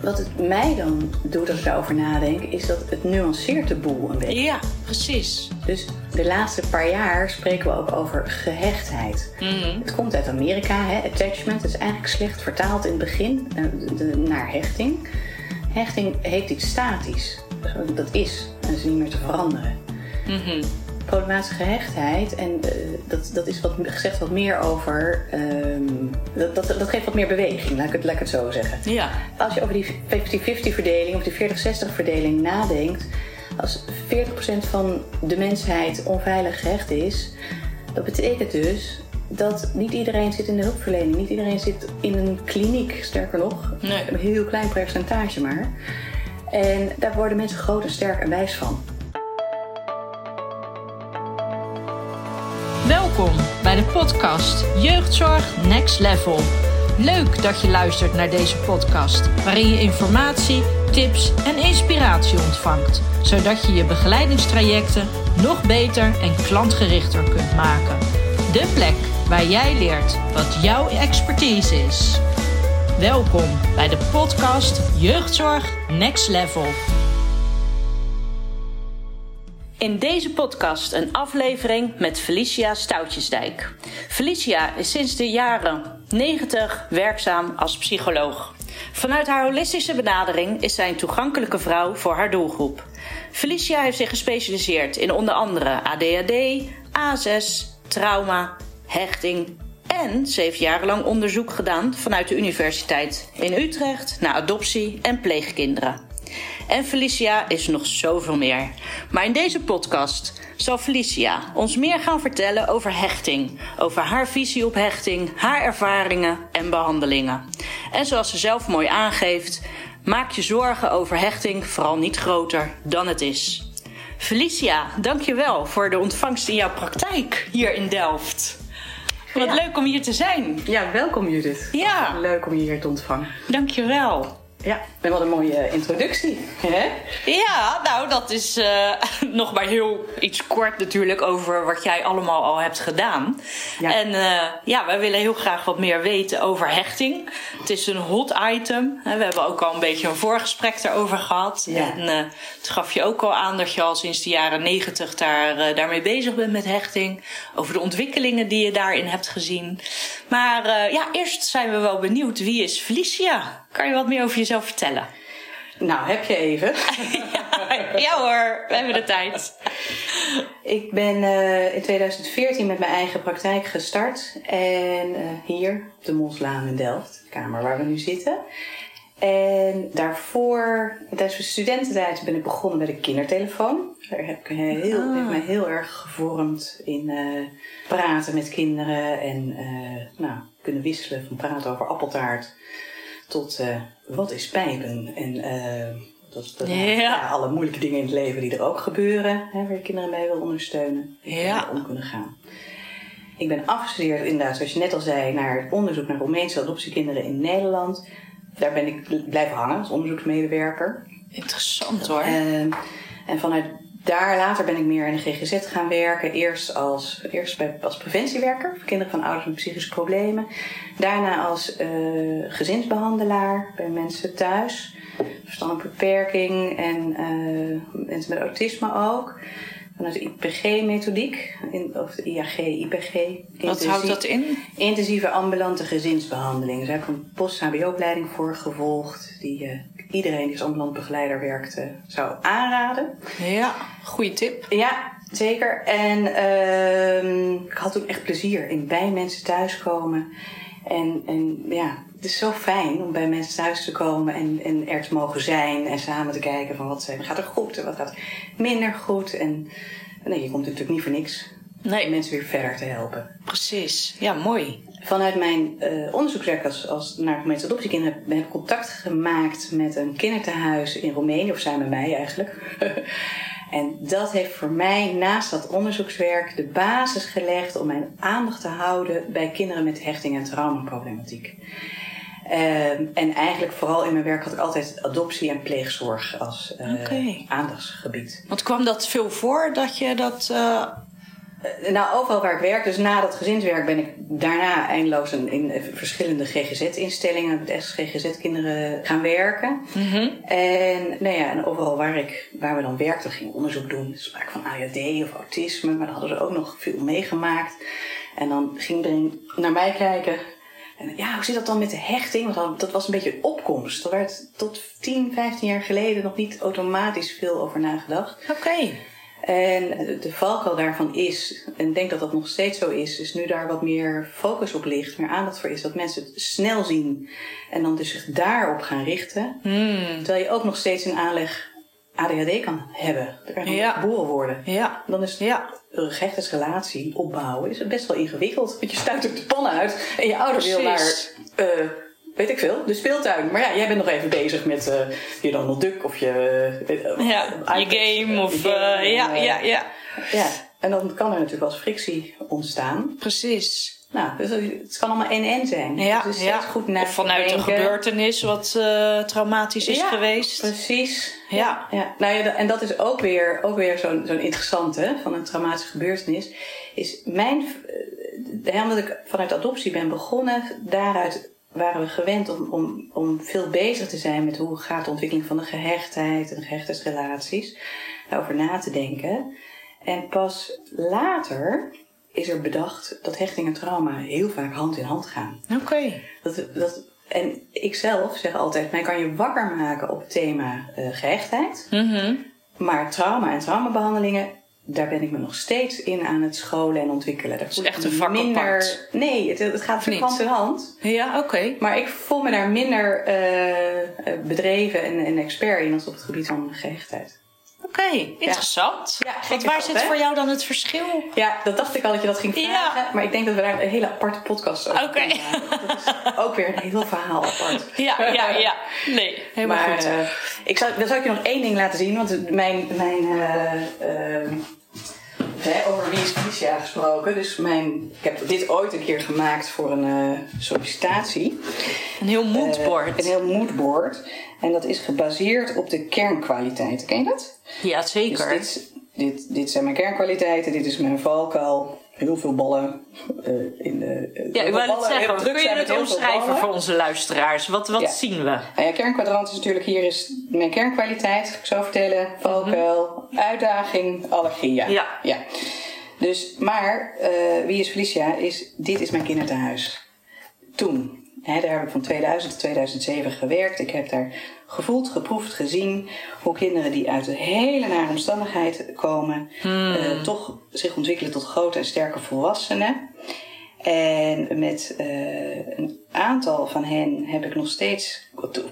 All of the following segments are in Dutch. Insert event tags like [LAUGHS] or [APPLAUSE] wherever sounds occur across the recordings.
wat het mij dan doet als ik daarover nadenk, is dat het nuanceert de boel een beetje. Ja, precies. Dus de laatste paar jaar spreken we ook over gehechtheid. Het komt uit Amerika, hè? attachment. Is eigenlijk slecht vertaald in het begin eh, naar hechting. Hechting heeft iets statisch. Dat is. En is niet meer te veranderen. Problematische gehechtheid, en eh, dat, dat is wat gezegd wat meer over. ehm, dat, dat, dat geeft wat meer beweging, laat ik het, laat ik het zo zeggen. Ja. Als je over die 50-50 verdeling of die 40-60 verdeling nadenkt, als 40% van de mensheid onveilig gehecht is, dat betekent dus dat niet iedereen zit in de hulpverlening, niet iedereen zit in een kliniek, sterker nog, Nee. een heel klein percentage maar. En daar worden mensen groot en sterk en wijs van. Welkom bij de podcast Jeugdzorg Next Level. Leuk dat je luistert naar deze podcast, waarin je informatie, tips en inspiratie ontvangt, zodat je je begeleidingstrajecten nog beter en klantgerichter kunt maken. De plek waar jij leert wat jouw expertise is. Welkom bij de podcast Jeugdzorg Next Level. In deze podcast een aflevering met Felicia Stoutjesdijk. Felicia is sinds de jaren 90 werkzaam als psycholoog. Vanuit haar holistische benadering is zij een toegankelijke vrouw voor haar doelgroep. Felicia heeft zich gespecialiseerd in onder andere ADHD, ASS, trauma, hechting en ze heeft jarenlang onderzoek gedaan vanuit de universiteit in Utrecht naar adoptie en pleegkinderen. En Felicia is nog zoveel meer. Maar in deze podcast zal Felicia ons meer gaan vertellen over hechting, over haar visie op hechting, haar ervaringen en behandelingen. En zoals ze zelf mooi aangeeft, maak je zorgen over hechting vooral niet groter dan het is. Felicia, dankjewel voor de ontvangst in jouw praktijk hier in Delft. Wat Ja. leuk om hier te zijn. Ja, welkom Judith. Ja. Leuk om je hier te ontvangen. Dankjewel. Ja, en wat een mooie introductie. Hè? Ja, nou, dat is eh, [LAUGHS] nog maar heel iets kort natuurlijk over wat jij allemaal al hebt gedaan. Ja. En eh, ja, wij willen heel graag wat meer weten over hechting. Het is een hot item. We hebben ook al een beetje een voorgesprek daarover gehad. Ja. En eh het gaf je ook al aan dat je al sinds de jaren negentig daar, eh, daarmee bezig bent met hechting. Over de ontwikkelingen die je daarin hebt gezien. Maar eh, ja, eerst zijn we wel benieuwd. Wie is Felicia? Kan je wat meer over jezelf vertellen? Nou, heb je even. [LAUGHS] ja hoor, we hebben de tijd. Ik ben eh, in 2014 met mijn eigen praktijk gestart. En eh, hier op de Moslaan in Delft, de kamer waar we nu zitten. En daarvoor, tijdens mijn studententijd, ben ik begonnen met een kindertelefoon. Daar heb ik heel, heeft mij heel erg gevormd in eh, praten met kinderen. En nou, kunnen wisselen van praten over appeltaart tot eh, wat is pijpen. En eh, dat, dat, Ja. ja, alle moeilijke dingen in het leven die er ook gebeuren. Hè, waar je kinderen mee wil ondersteunen. Ja. Om kunnen gaan. Ik ben afgestudeerd inderdaad, zoals je net al zei, naar het onderzoek naar Roemeense adoptiekinderen in Nederland. Daar ben ik blijven hangen als onderzoeksmedewerker. Interessant hoor. Ehm, en vanuit daar later ben ik meer in de GGZ gaan werken. Eerst als, eerst bij, als preventiewerker voor kinderen van ouders met psychische problemen. Daarna als eh, gezinsbehandelaar bij mensen thuis. Verstandelijke beperking en eh, mensen met autisme ook. Vanuit de IPG-methodiek, of de IAG-IPG. Wat houdt dat in? Intensieve ambulante gezinsbehandeling. Dus daar heb ik een post-HBO-opleiding voor gevolgd. Die eh, iedereen die als ambulant begeleider werkte zou aanraden. Ja, goede tip. Ja, zeker. En ehm, ik had toen echt plezier in bij mensen thuiskomen. En, en ja, het is zo fijn om bij mensen thuis te komen en, en er te mogen zijn. En samen te kijken van wat gaat er goed en wat gaat minder goed. En nee, je komt natuurlijk niet voor niks. Nee. Om mensen weer verder te helpen. Precies. Ja, mooi. Vanuit mijn eh, onderzoekswerk als, als naar gemeente adoptiekinderen heb, heb ik contact gemaakt met een kinderthuis in Roemenië, of samen met mij eigenlijk. [LAUGHS] en dat heeft voor mij naast dat onderzoekswerk de basis gelegd om mijn aandacht te houden bij kinderen met hechting en traumaproblematiek. Ehm, en eigenlijk vooral in mijn werk had ik altijd adoptie en pleegzorg als eh, aandachtsgebied. Want kwam dat veel voor dat je dat Eh, nou, overal waar ik werk, dus na dat gezinswerk ben ik daarna eindeloos in, in verschillende GGZ-instellingen, met GGZ-kinderen gaan werken. En, nou ja, en overal waar, ik, waar we dan werkten, gingen onderzoek doen. Sprake van ADHD of autisme, maar dan hadden ze ook nog veel meegemaakt. En dan ging iedereen naar mij kijken. En ja, hoe zit dat dan met de hechting? Want dat was een beetje een opkomst. Er werd tot 10, 15 jaar geleden nog niet automatisch veel over nagedacht. Oké. En de- valkuil daarvan is, en ik denk dat dat nog steeds zo is, is nu daar wat meer focus op ligt, meer aandacht voor is, dat mensen het snel zien en dan dus zich daarop gaan richten. Terwijl je ook nog steeds een aanleg ADHD kan hebben. Er kan Ja. geboren worden. Ja. Dan is Ja. een rechtersrelatie opbouwen is best wel ingewikkeld. Want je stuit op de pan uit en je ouder wil Precies. Weet ik veel, de speeltuin. Maar ja, jij bent nog even bezig met eh, je Donald Duck of je... eh, weet- eh, Ja, je game of... je game ja, en, ja, ja. ja, en dan kan er natuurlijk wel eens frictie ontstaan. Precies. Nou, dus het kan allemaal en-en zijn. Ja, dus ja. goed na of vanuit een gebeurtenis wat traumatisch is Ja, geweest. Precies. Ja. ja. Nou ja, en dat is ook weer, ook weer zo'n zo'n interessante van een traumatische gebeurtenis. Is mijn, omdat ik vanuit adoptie ben begonnen, daaruit waren we gewend om, om, om veel bezig te zijn met hoe gaat de ontwikkeling van de gehechtheid en de gehechtheidsrelaties. Daarover na te denken. En pas later is er bedacht dat hechting en trauma heel vaak hand in hand gaan. Oké. Dat, dat, en ik zelf zeg altijd, mij kan je wakker maken op het thema eh, gehechtheid. Mhm. Maar trauma en traumabehandelingen, daar ben ik me nog steeds in aan het scholen en ontwikkelen. Dat is echt een vak apart. Nee, het, het gaat niet? hand in hand. Ja, oké. Maar ik voel me daar minder eh, eh, bedreven en, en expert in als op het gebied van gehechtheid. Oké, interessant. Ja, Want waar dat, zit hè? voor jou dan het verschil? Ja, dat dacht ik al dat je dat ging Ja. vragen. Maar ik denk dat we daar een hele aparte podcast over kunnen maken. Dat is ook weer een heel verhaal apart. [LAUGHS] Ja, ja, ja. Nee, helemaal maar goed. eh, ik zal, dan zal ik je nog één ding laten zien. Want mijn, mijn eh, eh, hè, over wie is Felicia gesproken. Dus mijn, ik heb dit ooit een keer gemaakt voor een eh, sollicitatie. een heel Eh, moodboard. een heel moodboard. En dat is gebaseerd op de kernkwaliteiten. Ken je dat? ja, Dus zeker. dit, dit, dit zijn mijn kernkwaliteiten. Dit is mijn valkuil. Heel veel ballen eh, in de... eh, ja, ik net ballen, zeggen, kun je zijn het omschrijven voor onze luisteraars? Wat, wat Ja. zien we? Nou ja, kernkwadrant is natuurlijk hier is mijn kernkwaliteit, ik zo vertellen. Valkuil, uitdaging, allergieën. Ja. ja. Dus, maar eh, wie is Felicia? Is, dit is mijn kinderthuis. Toen. Hè, daar heb ik van 2000 tot 2007 gewerkt. Ik heb daar gevoeld, geproefd, gezien hoe kinderen die uit een hele nare omstandigheid komen, eh, toch zich ontwikkelen tot grote en sterke volwassenen. En met eh, een aantal van hen heb ik nog steeds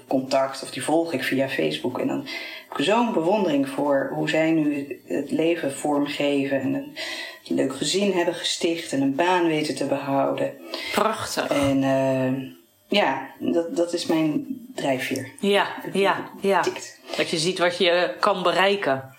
contact, of die volg ik via Facebook. En dan heb ik zo'n bewondering voor hoe zij nu het leven vormgeven en een leuk gezin hebben gesticht en een baan weten te behouden. Prachtig. En eh, ja, dat, dat is mijn drijfveer. Ja, ja, ja. Tikt. Dat je ziet wat je kan bereiken.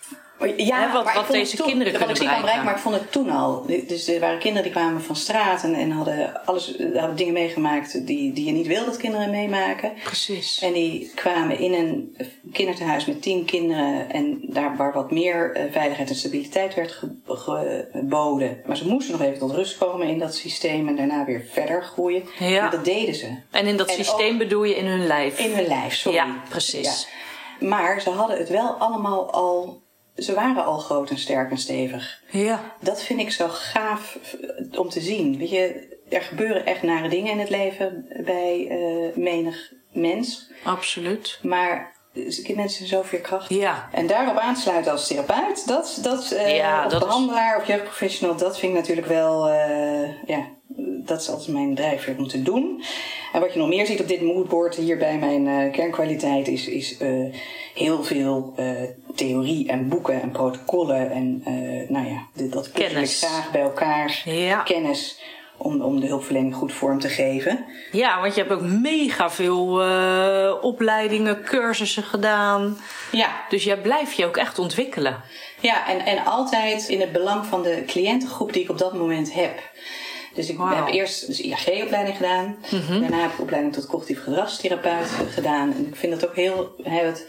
Ja, wat- maar wat deze toen- kinderen kunnen ik kan bereiken. maar ik vond het toen al. Dus er waren kinderen die kwamen van straat en, en hadden, alles, hadden dingen meegemaakt die, die je niet wil dat kinderen meemaken. Precies. En die kwamen in een kinderthuis met tien kinderen en daar waar wat meer eh, veiligheid en stabiliteit werd ge- geboden. Maar ze moesten nog even tot rust komen in dat systeem en daarna weer verder groeien. Ja. Maar dat deden ze. En in dat En systeem bedoel je in hun lijf. In hun lijf, sorry. Ja, precies. Ja. Maar ze hadden het wel allemaal al. Ze waren al groot en sterk en stevig. Ja. Dat vind ik zo gaaf eh, om te zien. Weet je, er gebeuren echt nare dingen in het leven bij eh, menig mens. absoluut. Maar mensen zijn zo veerkrachtig. Ja. En daarop aansluiten als therapeut, dat, dat, eh, Ja, of dat is- behandelaar of jeugdprofessional, dat vind ik natuurlijk wel, eh, ja, dat is altijd mijn drijfveer om te doen. En wat je nog meer ziet op dit moodboard hier bij mijn eh, kernkwaliteit is, is heel veel theorie en boeken en protocollen en nou ja, dat ik Kennis. graag bij elkaar. Ja. Kennis om, om de hulpverlening goed vorm te geven. Ja, want je hebt ook mega veel eh, opleidingen, cursussen gedaan. Ja, Dus jij blijft je ook echt ontwikkelen. Ja, en, en altijd in het belang van de cliëntengroep die ik op dat moment heb. Dus ik heb eerst dus IAG-opleiding gedaan. Daarna heb ik opleiding tot cognitief gedragstherapeut gedaan. En ik vind dat ook heel... Hè, het,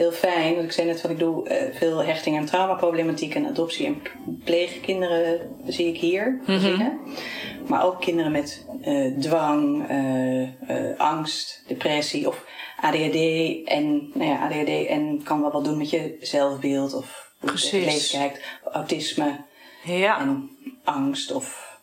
heel fijn. Want ik zei net van ik doe eh, veel hechting en traumaproblematiek en adoptie en pleegkinderen zie ik hier. gezinnen. Maar ook kinderen met eh, dwang, eh, angst, depressie of ADHD. En nou ja, ADHD en kan wel wat doen met je zelfbeeld of hoe je Precies. het leven kijkt. Autisme Ja. en angst of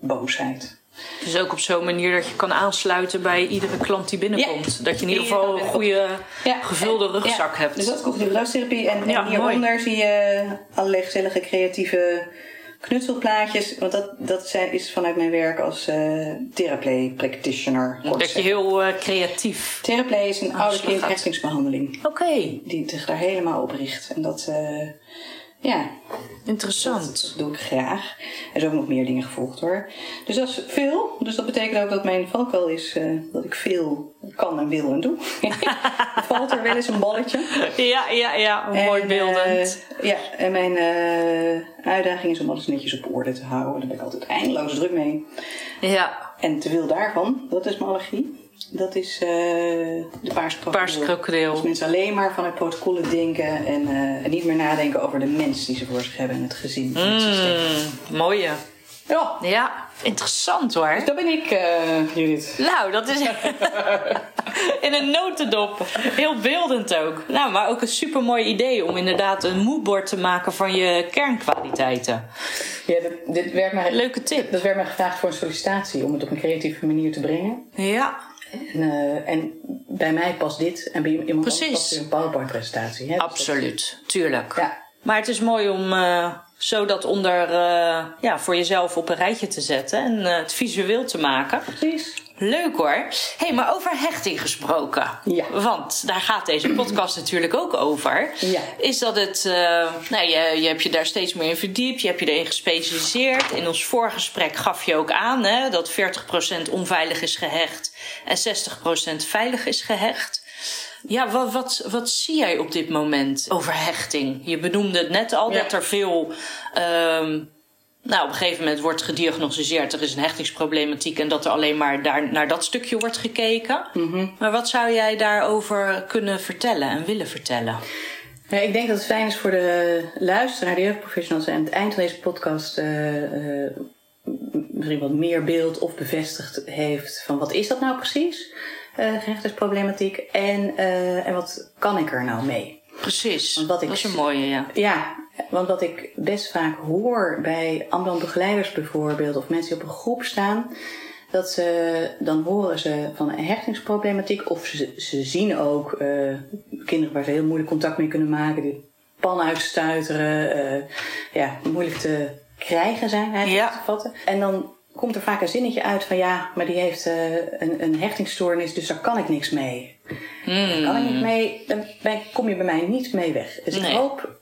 boosheid. Dus ook op zo'n manier dat je kan aansluiten bij iedere klant die binnenkomt. Dat je in ieder geval een goede Ja, gevulde rugzak ja, hebt. Dus dat is gedragstherapie. En, en hieronder zie je allerlei gezellige creatieve knutselplaatjes. Want dat, dat zijn, is vanuit mijn werk als eh Theraplay practitioner. dat je heel eh, creatief. Theraplay is een oude kindhechtingsbehandeling. Oké, Die zich daar helemaal op richt. En dat, eh, ja, interessant. dat doe ik graag. Er zijn ook nog meer dingen gevolgd hoor. Dus dat is veel. Dus dat betekent ook dat mijn valkuil is eh, dat ik veel kan en wil en doe. [LAUGHS] Valt er wel eens een balletje. Ja, ja, ja. Mooi En, beeldend. eh, ja, en mijn eh, uitdaging is om alles netjes op orde te houden. Daar ben ik altijd eindeloos druk mee. ja, En te veel daarvan, dat is mijn allergie. Dat is eh, de paarse krokodil. paarse krokodil. Als mensen alleen maar vanuit protocollen denken en, eh, en niet meer nadenken over de mens die ze voor zich hebben en het gezin. en het systeem. Mm, mooie. Ja, Ja, interessant hoor. dat ben ik, eh, Judith. Nou, dat is [LAUGHS] in een notendop. Heel beeldend ook. Nou, maar ook een super mooi idee om inderdaad een moodboard te maken van je kernkwaliteiten. Ja, dit, dit werd mij, Leuke tip. dat werd mij gevraagd voor een sollicitatie om het op een creatieve manier te brengen. Ja, En, eh, en bij mij past dit en bij iemand anders Precies. past weer een PowerPoint-presentatie. Dus dat- absoluut. Tuurlijk. Ja. Maar het is mooi om eh, zo dat onder, eh, ja, voor jezelf op een rijtje te zetten en het visueel te maken. Precies. Leuk hoor. Hé, hey, maar over hechting gesproken. Ja. Want daar gaat deze podcast natuurlijk ook over. Ja. Is dat het. eh, nou, je, je hebt je daar steeds meer in verdiept. Je hebt je erin gespecialiseerd. In ons voorgesprek gaf je ook aan hè, dat 40% onveilig is gehecht en 60% veilig is gehecht. Ja, wat, wat, wat zie jij op dit moment over hechting? Je benoemde het net al Ja. dat er veel. ehm, nou, op een gegeven moment wordt gediagnosticeerd, er is een hechtingsproblematiek en dat er alleen maar daar, naar dat stukje wordt gekeken. Maar wat zou jij daarover kunnen vertellen en willen vertellen? Ja, ik denk dat het fijn is voor de luisteraar, de jeugdprofessionals, aan het eind van deze podcast eh, eh, misschien wat meer beeld of bevestigd heeft van wat is dat nou precies, gehechtingsproblematiek, en, en wat kan ik er nou mee? Precies, Want wat ik dat is een mooie, ja. Ja, want wat ik best vaak hoor bij ambulant begeleiders bijvoorbeeld, of mensen die op een groep staan, dat ze, dan horen ze van een hechtingsproblematiek, of ze, ze zien ook eh, kinderen waar ze heel moeilijk contact mee kunnen maken, die pan uitstuiteren, eh, ja, moeilijk te krijgen zijn eigenlijk Ja. te vatten. En dan komt er vaak een zinnetje uit van ja, maar die heeft eh, een, een hechtingsstoornis, dus daar kan ik niks mee. Daar kan ik niet mee, dan kom je bij mij niet mee weg. Dus Nee. ik hoop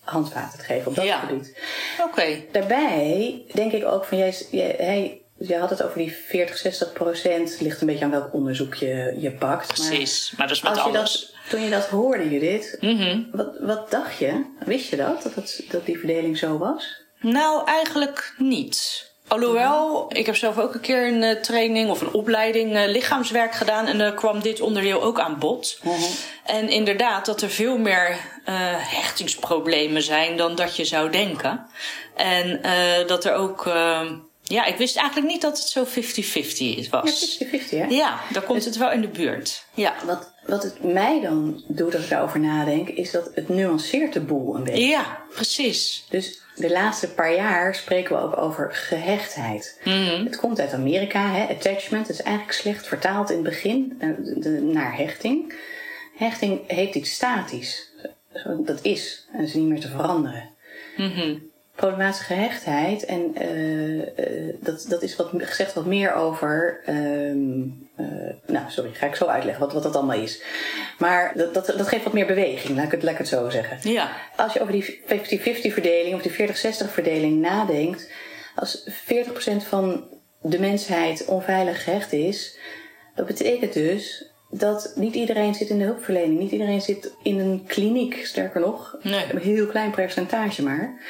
handvaten te geven op dat Ja. gebied. Oké, Daarbij denk ik ook van, jij, jij, je had het over die 40, 60 procent. Ligt een beetje aan welk onderzoek je, je pakt. Precies. Maar dat is met als je alles. dat, toen je dat hoorde, Judith, Mhm. wat, wat dacht je? Wist je dat, dat, het, dat die verdeling zo was? Nou, eigenlijk niet. Alhoewel, ik heb zelf ook een keer een eh, training of een opleiding eh, lichaamswerk gedaan en daar kwam dit onderdeel ook aan bod. En inderdaad, dat er veel meer eh, hechtingsproblemen zijn dan dat je zou denken. En dat er ook. eh, ja, ik wist eigenlijk niet dat het zo 50-50 Ja, was. 50-50 hè? Ja, daar komt het wel in de buurt. Ja. Wat, wat het mij dan doet als ik daarover nadenk, is dat het nuanceert de boel een beetje. Ja, precies. Dus de laatste paar jaar spreken we ook over gehechtheid. Het komt uit Amerika, hè? attachment. Is eigenlijk slecht vertaald in het begin naar, hechting. Hechting heeft iets statisch. Dat is en is niet meer te veranderen. Problematische gehechtheid, en eh, eh, dat, dat is wat, gezegd wat meer over. ehm, eh, nou, sorry, ga ik zo uitleggen wat, wat dat allemaal is. Maar dat, dat, dat geeft wat meer beweging, laat ik het, laat ik het zo zeggen. Ja. Als je over die 50-50 verdeling of die 40-60 verdeling nadenkt, als 40% van de mensheid onveilig gehecht is, dat betekent dus dat niet iedereen zit in de hulpverlening, niet iedereen zit in een kliniek, sterker nog, Nee. een heel klein percentage maar.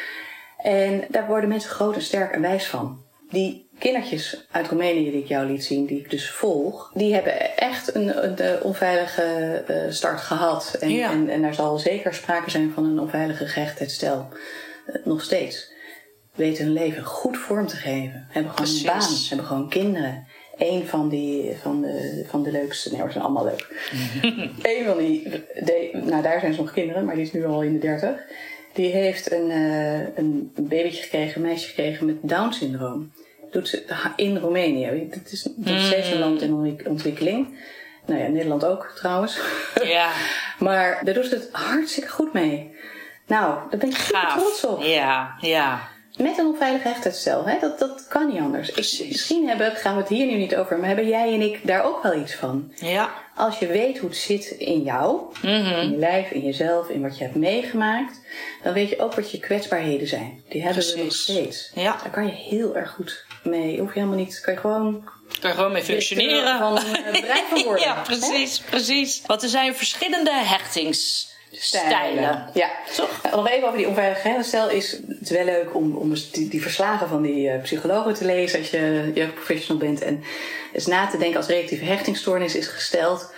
En daar worden mensen groot en sterk en wijs van. Die kindertjes uit Roemenië die ik jou liet zien, die ik dus volg, die hebben echt een, een, onveilige eh, start gehad. En, Ja. en, en er zal zeker sprake zijn van een onveilige gehechtheidsstel. Eh, nog steeds. Weten hun leven goed vorm te geven. Hebben gewoon Precies. een baan. Hebben gewoon kinderen. Eén van, die, van, de, van de leukste, nee ze zijn allemaal leuk. [LAUGHS] Eén van die, de, nou daar zijn ze nog kinderen, maar die is nu al in de dertig. Die heeft een, eh, een babytje gekregen, een meisje gekregen met Down-syndroom. Doet ze in Roemenië. Dat is, is steeds een land in ontwik- ontwikkeling. Nou ja, Nederland ook trouwens. Ja, [LAUGHS] maar daar doet ze het hartstikke goed mee. Nou, daar ben ik super trots op. Ja, ja. Met een onveilig hechtheidsstel, hè? Dat, dat kan niet anders. Ik- misschien hebben, gaan we het hier nu niet over, maar hebben jij en ik daar ook wel iets van? Ja. Als je weet hoe het zit in jou, in je lijf, in jezelf, in wat je hebt meegemaakt, dan weet je ook wat je kwetsbaarheden zijn. Die hebben we nog steeds. Ja. Daar kan je heel erg goed mee. Hoef je helemaal niet. Kan je gewoon Kan gewoon mee functioneren. van van [LAUGHS] worden. ja, precies, precies. Want er zijn verschillende hechtingsstijlen. Ja. Toch? Nou, Nog even over die onveilige geheimenstijl. Is het wel leuk om, om eens die, die verslagen van die eh, psychologen te lezen als je jeugdprofessional bent. En eens na te denken als reactieve hechtingstoornis is gesteld.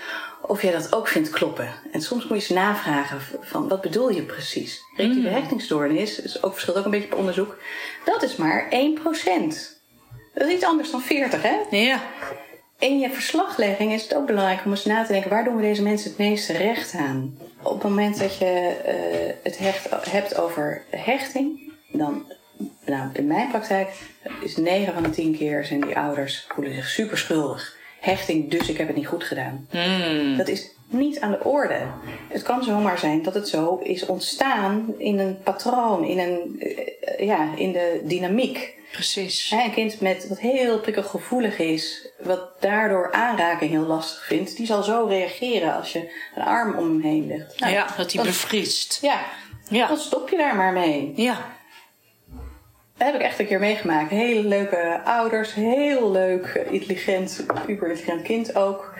Of jij dat ook vindt kloppen. En soms moet je eens navragen van wat bedoel je precies? Reactieve hechtingstoornis, is ook, verschilt ook een beetje per onderzoek. Dat is maar 1%. Dat is iets anders dan 40, hè? Ja. In je verslaglegging is het ook belangrijk om eens na te denken... waar doen we deze mensen het meeste recht aan? Op het moment dat je eh, het hecht, hebt over hechting... dan, nou, in mijn praktijk is 9 van de 10 keer... zijn die ouders voelen zich super schuldig. Hechting, dus ik heb het niet goed gedaan. Dat is niet aan de orde. Het kan zomaar zijn dat het zo is ontstaan in een patroon... in, een, eh, ja, in de dynamiek... Precies. Een kind met wat heel prikkelgevoelig is, wat daardoor aanraking heel lastig vindt, die zal zo reageren als je een arm om hem heen legt. Nou, ja, dat hij bevriest. Ja, Ja. dan stop je daar maar mee. Ja. Dat heb ik echt een keer meegemaakt. Hele leuke ouders, heel leuk, eh, intelligent, super intelligent kind ook.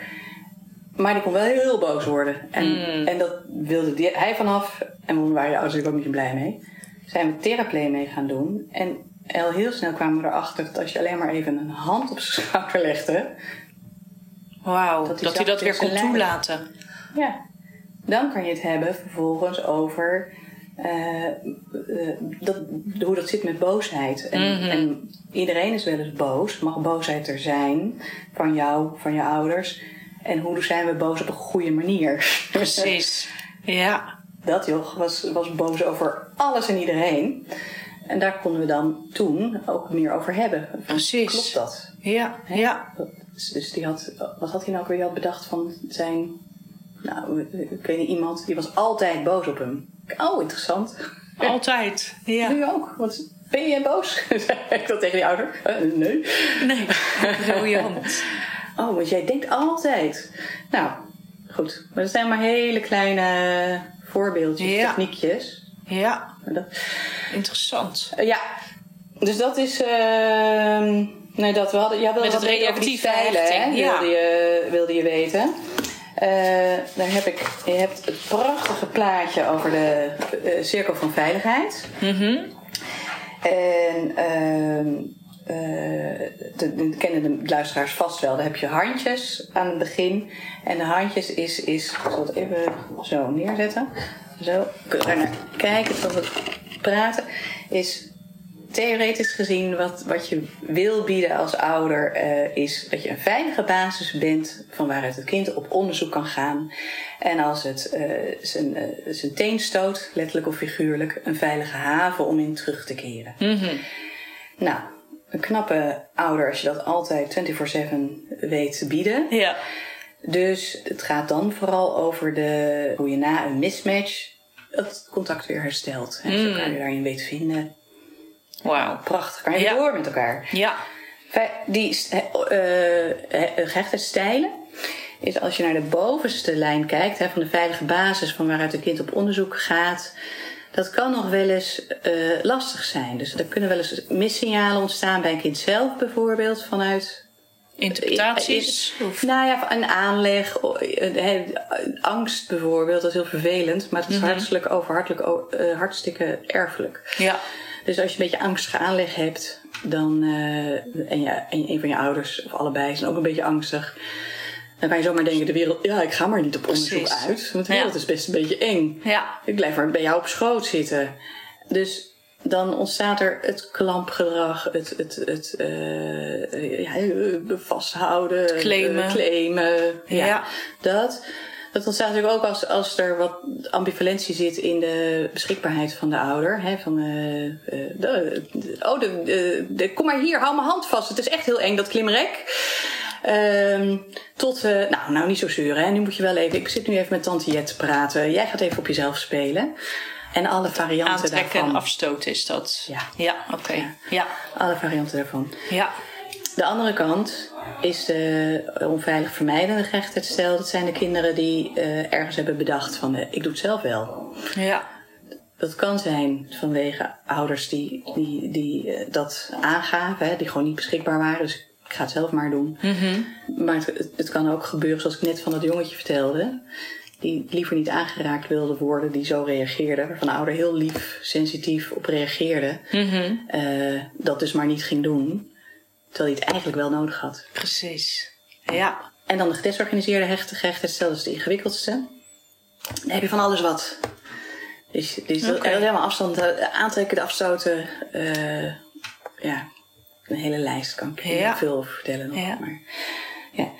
Maar die kon wel heel boos worden. En, Hmm. en dat wilde die, hij vanaf. En we waren de ouders ook niet blij mee. Zijn we theraplay mee gaan doen. En al heel snel kwamen we erachter dat als je alleen maar even een hand op zijn schouder legde. Wauw, Dat dat, hij dat weer kon lijf. toelaten. Ja, dan kan je het hebben vervolgens over eh, eh, dat, hoe dat zit met boosheid. En, en iedereen is wel eens boos. Mag boosheid er zijn van jou, van je ouders. En hoe zijn we boos op een goede manier? Precies. [LAUGHS] Ja. dat joch was, was boos over alles en iedereen. En daar konden we dan toen ook meer over hebben. Precies. Klopt dat? Ja. Ja. Dus, dus die had, wat had hij nou ook weer had bedacht van zijn, nou, ik weet niet, iemand, die was altijd boos op hem. Oh, interessant. Altijd. [LAUGHS] Ja. Nu ook, want ben je boos? [LAUGHS] Zei ik dat tegen die ouder? Eh, nee. Nee, [LAUGHS] briljant. Oh, want jij denkt altijd. Nou, goed. Maar dat zijn maar hele kleine voorbeeldjes, Ja. techniekjes. Ja, dat- interessant. Eh, ja, dus dat is. ehm nee, dat we hadden. Ja, Met het ja. wilde, je, wilde je weten. Eh, daar heb ik. Je hebt het prachtige plaatje over de eh, cirkel van veiligheid. Mhm. En. de, de, kennen de luisteraars vast wel. Daar heb je handjes aan het begin. En de handjes is. is ik zal het even zo neerzetten. Zo. Kun je daar naar kijken terwijl we praten. Is theoretisch gezien wat, wat je wil bieden als ouder. eh, is dat je een veilige basis bent. van waaruit het kind op onderzoek kan gaan. En als het eh, zijn, eh, zijn teen stoot, letterlijk of figuurlijk. een veilige haven om in terug te keren. Nou, een knappe ouder als je dat altijd 24-7 weet te bieden. Ja. Dus het gaat dan vooral over de, hoe je na een mismatch het contact weer herstelt. En zo elkaar weer daarin weet vinden. Wauw. Prachtig, kan je Ja. door met elkaar. Ja. Die gehechtheidsstijlen is als je naar de bovenste lijn kijkt, hè, van de veilige basis van waaruit een kind op onderzoek gaat. Dat kan nog wel eens eh, lastig zijn. Dus er kunnen wel eens missignalen ontstaan bij een kind zelf, bijvoorbeeld vanuit Interpretaties. is- Nou ja, een aanleg, eh, angst bijvoorbeeld, dat is heel vervelend, maar dat is hartstikke over, hartelijk, eh, hartstikke erfelijk. Ja. Dus als je een beetje angstige aanleg hebt, dan, eh, en, ja, en een van je ouders of allebei zijn ook een beetje angstig, dan kan je zomaar denken: de wereld, ja, ik ga maar niet op onderzoek Precies. uit, want de wereld Ja. is best een beetje eng. Ja. Ik blijf maar bij jou op schoot zitten. Dus dan ontstaat er het klampgedrag, het, het, het eh, ja, vasthouden, Het claimen. eh, claimen, ja, Ja. dat. Dat ontstaat natuurlijk ook als, als er wat ambivalentie zit in de beschikbaarheid van de ouder. Hè, van, eh, de, de- oh, de, kom maar hier, hou mijn hand vast. Het is echt heel eng, dat klimrek. Ehm, tot, nou, nou niet zo zeuren. Hè. Nu moet je wel even, ik zit nu even met tante Jet te praten. Jij gaat even op jezelf spelen. En alle varianten Aantrekken daarvan. en afstoten is dat. Ja. Ja, oké. Ja. Ja. Alle varianten daarvan. Ja. De andere kant is de onveilig vermijdende gehechtheidsstijl. Dat zijn de kinderen die eh, ergens hebben bedacht van eh, ik doe het zelf wel. Ja. Dat kan zijn vanwege ouders die, die, die eh, dat aangaven, hè, die gewoon niet beschikbaar waren. Dus ik ga het zelf maar doen. Maar het, het, het kan ook gebeuren, zoals ik net van dat jongetje vertelde. Die liever niet aangeraakt wilde worden, die zo reageerde. Waarvan de ouder heel lief, sensitief op reageerde. Eh, dat dus maar niet ging doen. Terwijl hij het eigenlijk wel nodig had. Precies. Ja. En dan de gedesorganiseerde hechte gehechtheidsstel, dat is de ingewikkeldste. Dan heb je van alles wat. Dus, dus Oké. helemaal afstand eh, aantrekken, de afstoten. eh, ja, een hele lijst kan ik Ja. heel veel over vertellen nog. Ja. Maar, ja.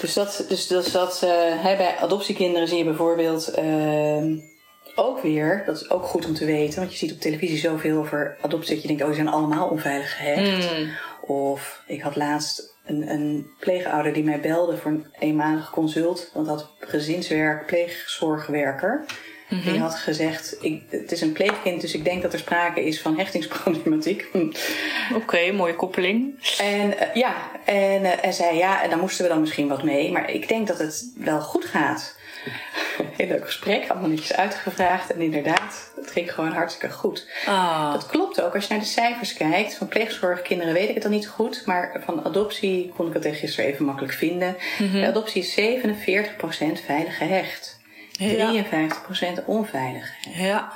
Dus dat, dus, dus dat hè, bij adoptiekinderen zie je bijvoorbeeld ehm, ook weer, dat is ook goed om te weten, want je ziet op televisie zoveel over adoptie dat je denkt, oh, die zijn allemaal onveilig gehecht. Of ik had laatst een, een pleegouder die mij belde voor een eenmalig consult, want had gezinswerk, pleegzorgwerker. Die had gezegd, ik, het is een pleegkind, dus ik denk dat er sprake is van hechtingsproblematiek. [LAUGHS] Oké, mooie koppeling. En eh, ja, en hij zei ja, en daar moesten we dan misschien wat mee. Maar ik denk dat het wel goed gaat. [LAUGHS] Heel leuk gesprek, allemaal netjes uitgevraagd. En inderdaad, het ging gewoon hartstikke goed. Ah. Dat klopt ook. Als je naar de cijfers kijkt, van pleegzorgkinderen weet ik het dan niet zo goed. Maar van adoptie kon ik het gisteren even makkelijk vinden. De adoptie is 47% veilig gehecht. 53% onveilig. Ja.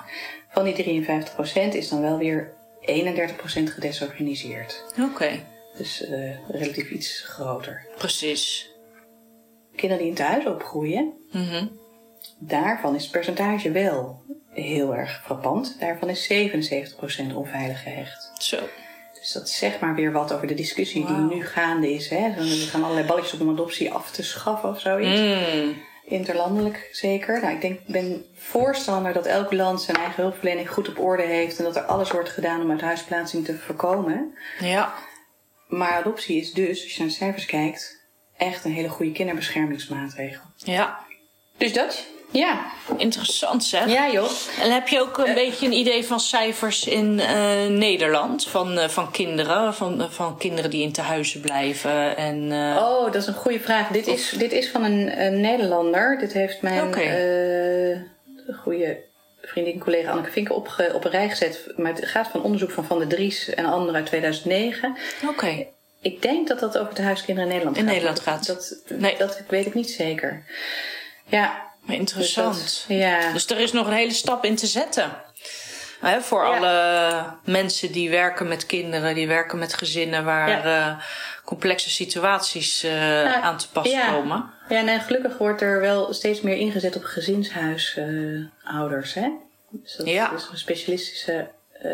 Van die 53% is dan wel weer 31% gedesorganiseerd. Oké. Dus eh, relatief iets groter. Precies. Kinderen die in thuis opgroeien, Mhm. daarvan is het percentage wel heel erg frappant. Daarvan is 77% onveilig gehecht. Zo. Dus dat zegt maar weer wat over de discussie die nu gaande is. Hè? Er gaan allerlei balletjes op om adoptie af te schaffen of zoiets. Mm. Interlandelijk zeker. Nou, ik denk, ben voorstander dat elk land zijn eigen hulpverlening goed op orde heeft. En dat er alles wordt gedaan om uithuisplaatsing te voorkomen. Ja. Maar adoptie is dus, als je naar de cijfers kijkt, echt een hele goede kinderbeschermingsmaatregel. Ja. Dus dat? Ja. Interessant zeg. Ja, joh. En heb je ook een beetje een idee van cijfers in eh, Nederland? Van, eh, van kinderen? Van, eh, van kinderen die in tehuizen blijven? En, eh, Oh, dat is een goede vraag. Dit is, dit is van een, een Nederlander. Dit heeft mijn eh, goede vriendin, collega Anneke Vinken opge, op een rij gezet. Maar het gaat van onderzoek van Van der Dries en een ander uit 2009. Oké. Ik denk dat dat over de huiskinderen in Nederland In gaat. Nederland gaat. Dat, Nee. dat weet ik niet zeker. Ja. Dus Interessant. dat- ja. Dus er is nog een hele stap in te zetten. Hè, voor Ja. alle mensen die werken met kinderen, die werken met gezinnen waar Ja. eh, complexe situaties eh, aan te pas ja. komen. Ja, nee, gelukkig wordt er wel steeds meer ingezet op gezinshuisouders. hè? Dus dat Ja. is een specialistische eh,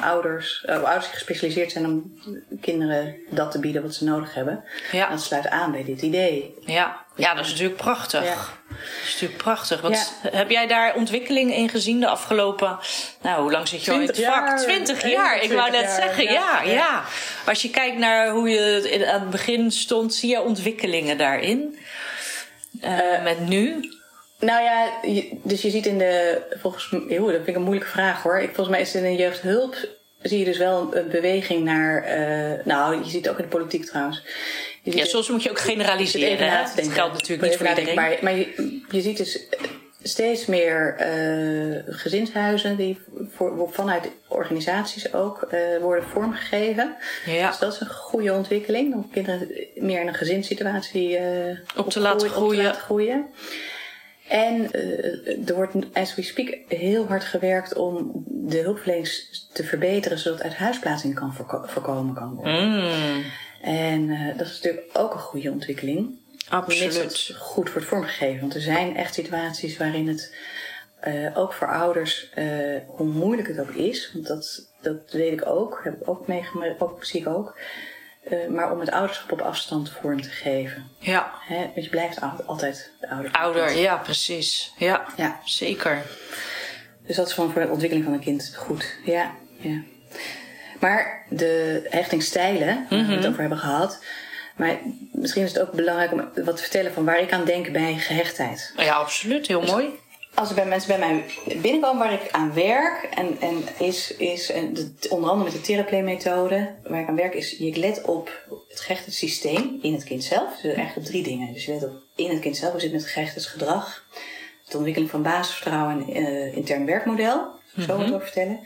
ouders, eh, ouders die gespecialiseerd zijn om kinderen dat te bieden wat ze nodig hebben. Ja. Dat sluit aan bij dit idee. Ja. ja, dat is natuurlijk prachtig. Ja. Dat is natuurlijk prachtig. Want heb jij daar ontwikkeling in gezien de afgelopen... Nou, hoe lang zit je al in het 20 vak? jaar. 20 jaar. Ik wou 21 net zeggen, ja, ja. Als je kijkt naar hoe je aan het begin stond... zie je ontwikkelingen daarin? Eh, met nu? Nou ja, dus je ziet in de, volgens mij, dat vind ik een moeilijke vraag hoor. Ik, volgens mij is in de jeugdhulp zie je dus wel een beweging naar, eh, nou je ziet het ook in de politiek trouwens. Ja, soms moet je ook generaliseren. hè? Dat geldt natuurlijk niet voor iedereen. Maar, maar je, je ziet dus steeds meer eh, gezinshuizen die voor, vanuit organisaties ook eh, worden vormgegeven. Ja. Dus dat is een goede ontwikkeling. Om kinderen meer in een gezinssituatie eh, Op te laten groeien. Op te laten groeien. En uh, er wordt, as we speak, heel hard gewerkt om de hulpverlening te verbeteren, zodat uit huisplaatsing kan voorko voorkomen kan worden. Mm. En uh, dat is natuurlijk ook een goede ontwikkeling. Absoluut. Mits het goed wordt vormgegeven. Want er zijn echt situaties waarin het uh, ook voor ouders, hoe moeilijk het ook is, want dat, dat weet ik ook, heb ik ook meegemaakt, ook, zie ik ook. Uh, maar om het ouderschap op afstand vorm te geven. Ja. Hè? Want je blijft altijd de ouder. Ouder, ja, precies. Ja, ja, zeker. Dus dat is gewoon voor de ontwikkeling van een kind goed. Ja, ja. Maar de hechtingsstijlen, mm -hmm. waar we het over hebben gehad. Maar misschien is het ook belangrijk om wat te vertellen van waar ik aan denk bij gehechtheid. Ja, absoluut. Heel dus mooi als er bij mensen bij mij binnenkomen waar ik aan werk, en, en is, is en de, onder andere met de therapie-methode, waar ik aan werk, is je let op het gehechte systeem in het kind zelf. Dus eigenlijk op drie dingen. Dus je let op in het kind zelf, hoe zit met het gehechte gedrag, de ontwikkeling van basisvertrouwen en uh, intern werkmodel. Zo mm -hmm. het over vertellen.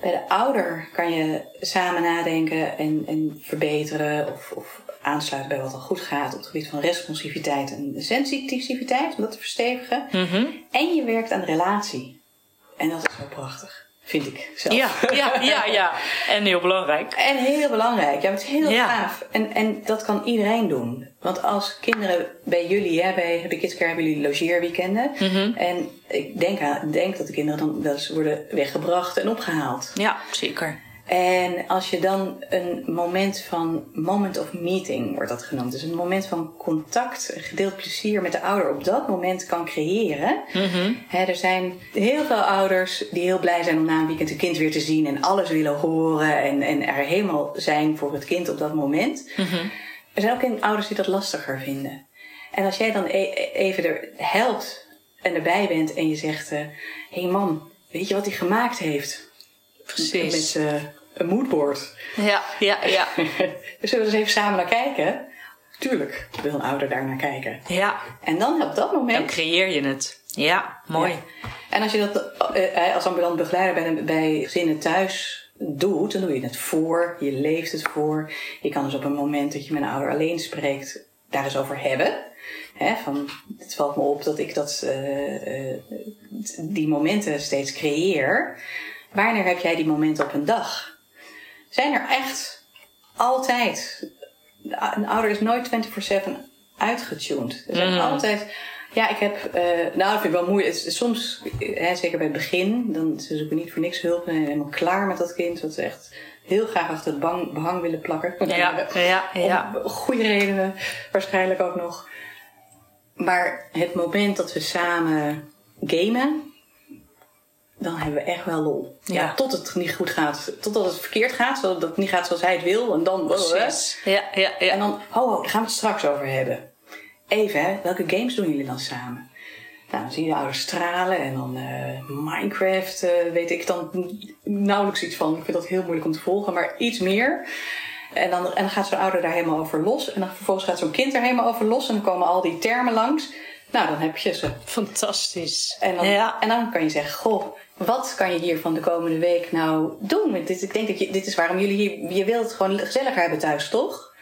Bij de ouder kan je samen nadenken en, en verbeteren of, of aansluiten bij wat al goed gaat op het gebied van responsiviteit en sensitiviteit, om dat te verstevigen. Mm -hmm. En je werkt aan de relatie. En dat is wel prachtig, vind ik zelf. Ja, ja, ja, ja. En heel belangrijk. En heel belangrijk. Ja, het is heel ja. gaaf. En, en dat kan iedereen doen. Want als kinderen bij jullie, hè, bij Happy Kids Care, hebben jullie logeerweekenden. Mm -hmm. En ik denk, denk dat de kinderen dan wel eens worden weggebracht en opgehaald. Ja, zeker. En als je dan een moment van moment of meeting wordt dat genoemd. Dus een moment van contact, gedeeld plezier met de ouder op dat moment kan creëren. Mm -hmm. Hè, er zijn heel veel ouders die heel blij zijn om na een weekend hun kind weer te zien en alles willen horen en, en er helemaal zijn voor het kind op dat moment. Mm -hmm. Er zijn ook ouders die dat lastiger vinden. En als jij dan e even er helpt en erbij bent en je zegt: Hé uh, hey mam, weet je wat hij gemaakt heeft? Precies. Met uh, een moodboard. Ja, ja, ja. [LAUGHS] dus zullen we eens even samen naar kijken? Tuurlijk wil een ouder daar naar kijken. Ja. En dan op dat moment... Dan creëer je het. Ja, mooi. Ja. En als je dat uh, als ambulant begeleider bij, bij gezinnen thuis doet, dan doe je het voor. Je leeft het voor. Je kan dus op een moment dat je met een ouder alleen spreekt, daar eens over hebben. Van, het valt me op dat ik dat, uh, uh, die momenten steeds creëer. Wanneer heb jij die momenten op een dag? Zijn er echt altijd. Een ouder is nooit 24-7 uitgetuned. Er zijn Mm. altijd. Ja, ik heb. eh, nou, dat vind ik wel moeilijk. Soms, hè, zeker bij het begin, dan ze zoeken niet voor niks hulp. En helemaal klaar met dat kind. Wat ze echt heel graag achter het bang, behang willen plakken. Ja, ja, ja. Om goede redenen, waarschijnlijk ook nog. Maar het moment dat we samen gamen, dan hebben we echt wel lol. Ja. Ja. tot het niet goed gaat. Totdat het verkeerd gaat, zodat het niet gaat zoals hij het wil. En dan... Precies. Ja, ja, ja. En dan, oh, oh, daar gaan we het straks over hebben. Even, hè, welke games doen jullie dan samen? Nou, dan zie je de ouders stralen en dan eh, Minecraft, eh, weet ik dan nauwelijks iets van. Ik vind dat heel moeilijk om te volgen, maar iets meer. En dan, en dan gaat zo'n ouder daar helemaal over los. En dan vervolgens gaat zo'n kind er helemaal over los. En dan komen al die termen langs. Nou, dan heb je ze. Fantastisch. En dan, ja. en dan kan je zeggen, goh, wat kan je hier van de komende week nou doen? Dit, ik denk dat je, dit is waarom jullie hier, je wilt het gewoon gezelliger hebben thuis, toch?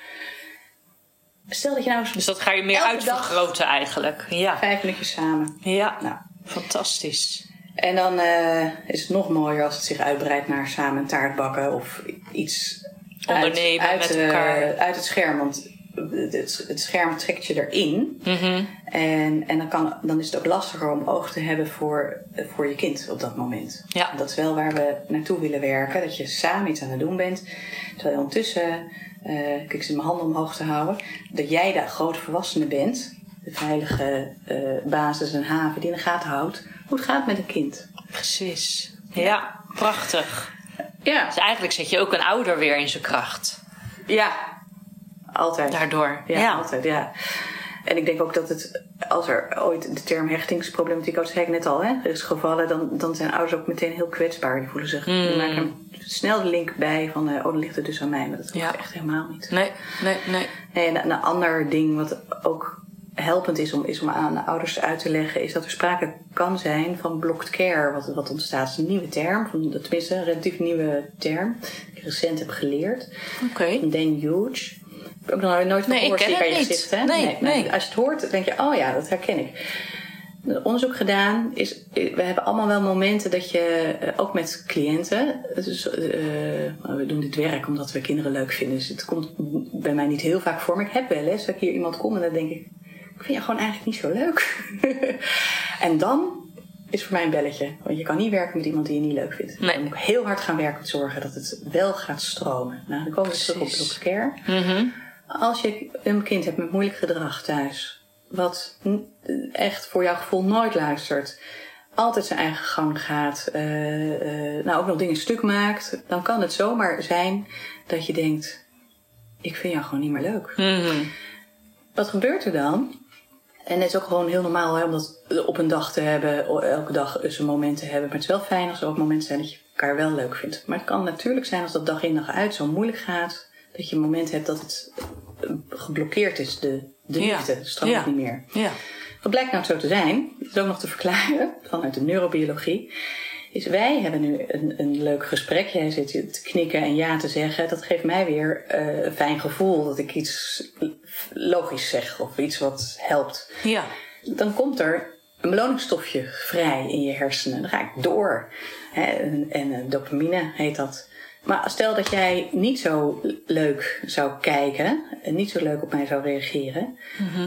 Stel dat je nou eens Dus dat ga je meer uitvergroten eigenlijk. Ja. vijf minuutjes samen. Ja. Nou, Fantastisch. en dan eh, is het nog mooier als het zich uitbreidt naar samen een taart bakken of iets Ondernemen uit, uit, met eh, elkaar. uit het scherm. Want het, het scherm trekt je erin. Mhm. En, en dan, kan, dan is het ook lastiger om oog te hebben voor, voor je kind op dat moment. Ja. Dat is wel waar we naartoe willen werken. Dat je samen iets aan het doen bent. Terwijl je ondertussen, eh, ik zit mijn handen omhoog te houden. Dat jij de grote volwassene bent. De veilige eh, basis en haven die in de gaten houdt. Hoe het gaat met een kind. Precies. Ja, prachtig. Ja. Dus eigenlijk zet je ook een ouder weer in zijn kracht. Ja. Altijd. Daardoor. Ja, Ja. altijd, ja. En ik denk ook dat het, als er ooit de term hechtingsproblematiek, dat zei ik net al, hè, er is gevallen, dan, dan zijn ouders ook meteen heel kwetsbaar. Die voelen zich, die Mm. maken snel de link bij van, eh, oh, dan ligt het dus aan mij. Maar dat Ja. echt helemaal niet. Nee, nee, nee. Nee, en een, ander ding wat ook helpend is om, is om aan de ouders uit te leggen, is dat er sprake kan zijn van blocked care, wat, wat ontstaat. Is een nieuwe term, van, tenminste een relatief nieuwe term, die ik recent heb geleerd. Oké. Van Dan Huge. Ik heb ook nog nooit van Nee, ik gehoord, ken ik aan het niet. Nee, nee. Als je het hoort, denk je, oh ja, dat herken ik. onderzoek gedaan. Is, we hebben allemaal wel momenten dat je, eh, ook met cliënten, dus, uh, we doen dit werk omdat we kinderen leuk vinden. Dus het komt bij mij niet heel vaak voor. Maar ik heb wel eens dat ik hier iemand kom en dan denk ik, ik vind je gewoon eigenlijk niet zo leuk. [LAUGHS] en dan is voor mij een belletje. Want je kan niet werken met iemand die je niet leuk vindt. Nee. Moet heel hard gaan werken om te zorgen dat het wel gaat stromen. Nou, dan komen we terug op de care. Mhm. Als je een kind hebt met moeilijk gedrag thuis, wat echt voor jouw gevoel nooit luistert, altijd zijn eigen gang gaat, eh, eh, nou ook nog dingen stuk maakt, dan kan het zomaar zijn dat je denkt: ik vind jou gewoon niet meer leuk. Mhm. Wat gebeurt er dan? En het is ook gewoon heel normaal hè, om dat op een dag te hebben, elke dag een moment te hebben. Maar het is wel fijn als er ook momenten zijn dat je elkaar wel leuk vindt. Maar het kan natuurlijk zijn als dat dag in dag uit zo moeilijk gaat, dat je een moment hebt dat het geblokkeerd is, de, de liefde, stroomt Ja. niet meer. Ja. Wat blijkt nou zo te zijn, is ook nog te verklaren vanuit de neurobiologie, is wij hebben nu een, een leuk gesprek. Jij zit te knikken en ja te zeggen. Dat geeft mij weer eh, een fijn gevoel dat ik iets logisch zeg of iets wat helpt. Ja. Dan komt er een beloningsstofje vrij in je hersenen. Dan ga ik door. Hè, en, en eh, dopamine heet dat. Maar stel dat jij niet zo leuk zou kijken en niet zo leuk op mij zou reageren,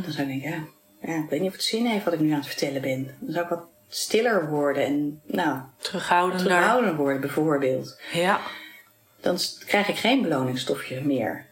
dan zou ik denken, ja, ja, ik weet niet of het zin heeft wat ik nu aan het vertellen ben. Dan zou ik wat stiller worden en nou, Terughoudender. terughoudender worden bijvoorbeeld. Ja. Dan krijg ik geen beloningsstofje meer.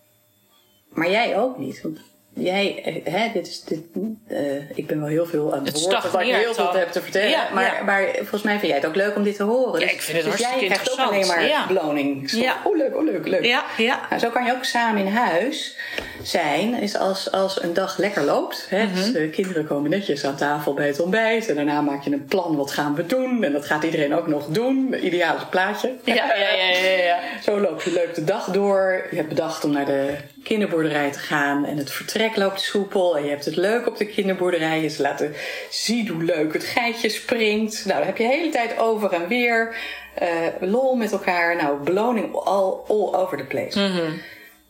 Maar jij ook niet. Want jij, eh, hè, dit is, dit, eh, ik ben wel heel veel aan het, Het woord, omdat ik heel veel heb te vertellen. Ja, maar, ja. maar volgens mij vind jij het ook leuk om dit te horen. Ja, Dus- ik vind het dus jij krijgt ook alleen maar beloning. Ja. Oh leuk, oh leuk, leuk. Ja. Ja. Nou, zo kan je ook samen in huis zijn. Is als, als een dag lekker loopt. Hè? Mhm. dus, de kinderen komen netjes aan tafel bij het ontbijt. En daarna maak je een plan. Wat gaan we doen? En dat gaat iedereen ook nog doen. Ideale plaatje. [LAUGHS] Ja, ja, ja, ja, ja. [LAUGHS] Zo loopt je leuk de dag door. Je hebt bedacht om naar de kinderboerderij te gaan. En het vertrek loopt soepel. En je hebt het leuk op de kinderboerderij. Je ze laten zien hoe leuk het geitje springt. Nou, dan heb je de hele tijd over en weer. eh, lol met elkaar. Nou, beloning all, all over the place.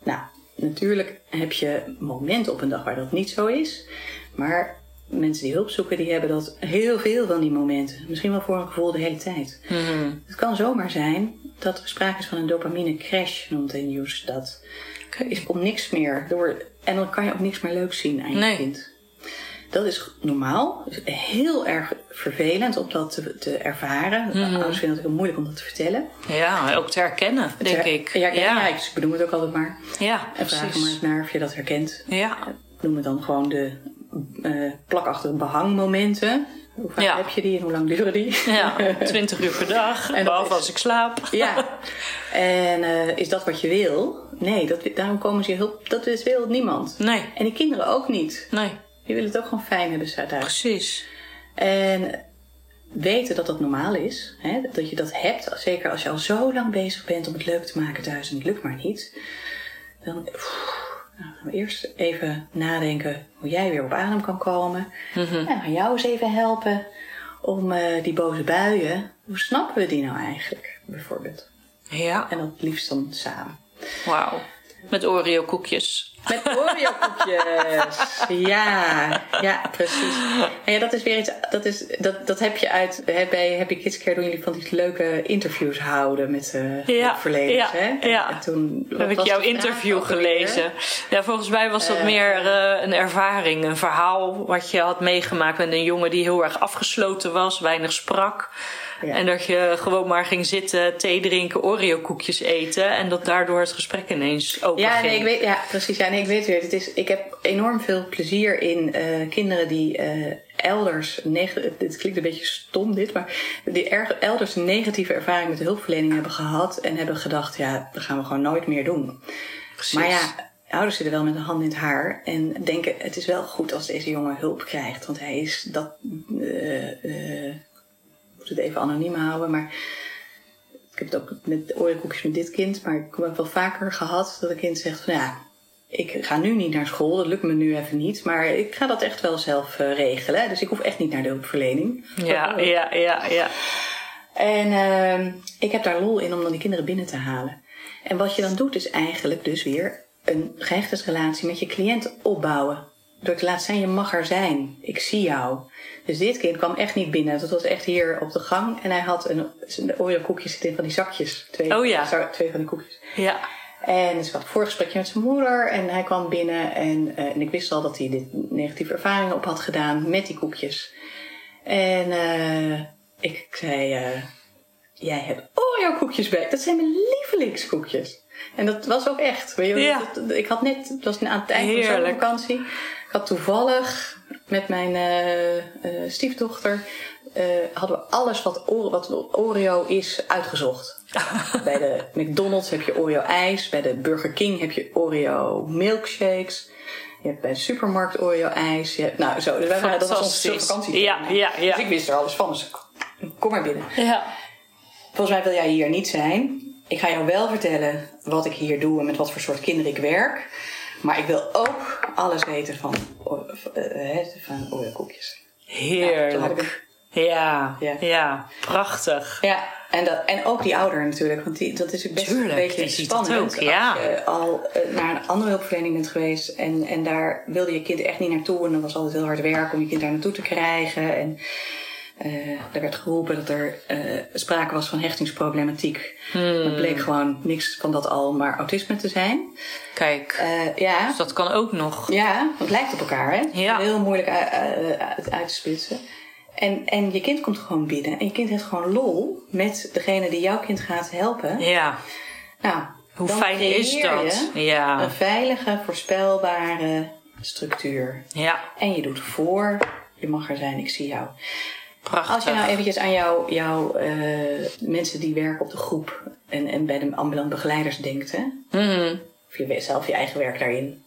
Nou, natuurlijk heb je momenten op een dag waar dat niet zo is. Maar mensen die hulp zoeken, die hebben dat heel veel van die momenten. Misschien wel voor een gevoel de hele tijd. Het kan zomaar zijn dat er sprake is van een dopamine crash, noemt de nieuws dat. Is om niks meer door. En dan kan je ook niks meer leuk zien aan je Nee. kind. Dat is normaal. Is heel erg vervelend om dat te, te ervaren. Ouders vinden het heel moeilijk om dat te vertellen. Ja, ook te herkennen, denk ik. Ja, ja. ja. ik benoem het ook altijd maar. Ja, En vraag maar eens naar of je dat herkent. Ja. Noem het dan gewoon de eh plakachtige behangmomenten. Hoe vaak Ja. heb je die en hoe lang duren die? Ja, [LAUGHS] 20 uur per dag, behalve is- als ik slaap. Ja. [LAUGHS] En eh, is dat wat je wil? Nee, dat, daarom komen ze je hulp. Dat wil niemand. Nee, En die kinderen ook niet. nee, Die willen het ook gewoon fijn hebben thuis. precies. En weten dat dat normaal is. Hè? Dat je dat hebt. Zeker als je al zo lang bezig bent om het leuk te maken thuis en het lukt maar niet. Dan oef, nou, gaan we eerst even nadenken hoe jij weer op adem kan komen. En gaan jou eens even helpen om eh, die boze buien. Hoe snappen we die nou eigenlijk? Bijvoorbeeld. Ja, En dat liefst dan samen. wauw. Met Oreo koekjes. Met Oreo-koekjes. ja, ja, precies. En ja, dat is weer iets. Dat, is, dat, dat heb je uit. Hè, bij Happy Kids Care doen jullie van die leuke interviews houden met eh Ja, ja, hè? ja. En toen heb ik jouw interview gelezen. Ja, volgens mij was dat Eh, meer eh, een ervaring, een verhaal wat je had meegemaakt met een jongen die heel erg afgesloten was, weinig sprak. Ja. En dat je gewoon maar ging zitten, thee drinken, Oreo koekjes eten en dat daardoor het gesprek ineens open Ja, ging. nee, ik weet, ja, precies. Ja, nee, ik weet weer. Het is, ik heb enorm veel plezier in eh, kinderen die eh, elders, dit klinkt een beetje stom dit, maar die erg, elders een negatieve ervaring met de hulpverlening hebben gehad en hebben gedacht, ja, dat gaan we gewoon nooit meer doen. Precies. Maar ja, ouders zitten wel met de hand in het haar en denken, het is wel goed als deze jongen hulp krijgt, want hij is dat, eh, ik moet het even anoniem houden, maar ik heb het ook met orenkoekjes met dit kind, maar ik heb het wel vaker gehad dat een kind zegt van ja, ik ga nu niet naar school, dat lukt me nu even niet, maar ik ga dat echt wel zelf eh, regelen. Dus ik hoef echt niet naar de hulpverlening. Ja, [LAUGHS] ja, ja, ja. En ehm, ik heb daar lol in om dan die kinderen binnen te halen. En wat je dan doet is eigenlijk dus weer een gehechtheidsrelatie met je cliënt opbouwen. Door te laten zijn, je mag er zijn. Ik zie jou. Dus dit kind kwam echt niet binnen. Dat was echt hier op de gang. En hij had een, Oreo koekjes zitten in van die zakjes. Twee, Oh ja. twee van die koekjes. Ja. En dus ik had een voorgesprekje met zijn moeder. En hij kwam binnen. En, eh, en ik wist al dat hij dit negatieve ervaringen op had gedaan met die koekjes. En eh, ik zei, eh, jij hebt Oreo koekjes bij. Dat zijn mijn lievelingskoekjes. En dat was ook echt. Weet je, Ja. dat- ik had net, het was aan het eind van de Heerlijk. Had toevallig met mijn eh, eh, stiefdochter... eh, hadden we alles wat, Ore- wat Oreo is uitgezocht. [LAUGHS] bij de McDonald's heb je Oreo ijs. Bij de Burger King heb je Oreo milkshakes. Je hebt bij de supermarkt Oreo ijs. Je hebt, nou, zo. Dus wij waren, dat was onze vakantie. Ja, ja, ja. Dus ik wist er alles van. Dus kom maar binnen. Ja. Volgens mij wil jij hier niet zijn. Ik ga jou wel vertellen wat ik hier doe en met wat voor soort kinderen ik werk. Maar ik wil ook alles weten van, o- eh, van Heerlijk. Ja, Ja. ja, prachtig. Ja, en, dat, en ook die ouder natuurlijk. Want die, dat is best Tuurlijk, een beetje spannend. ook, ja. Als je al eh, naar een andere hulpverlening bent geweest. En, en daar wilde je kind echt niet naartoe. En dat was altijd heel hard werk om je kind daar naartoe te krijgen. En er werd geroepen dat er eh, sprake was van hechtingsproblematiek. Het bleek gewoon niks van dat al, maar autisme te zijn. Kijk, Eh, ja, dus dat kan ook nog. ja, het lijkt op elkaar, hè? Ja. Heel moeilijk uit, uit, te splitsen. En, en je kind komt gewoon binnen. En je kind heeft gewoon lol met degene die jouw kind gaat helpen. Ja, Nou, hoe fijn is dat? Ja, Een veilige, voorspelbare structuur. ja, En je doet voor, je mag er zijn, ik zie jou. Prachtig. Als je nou eventjes aan jouw jou, eh, mensen die werken op de groep en, en bij de ambulant begeleiders denkt, hè? Mhm. Of je weet zelf je eigen werk daarin.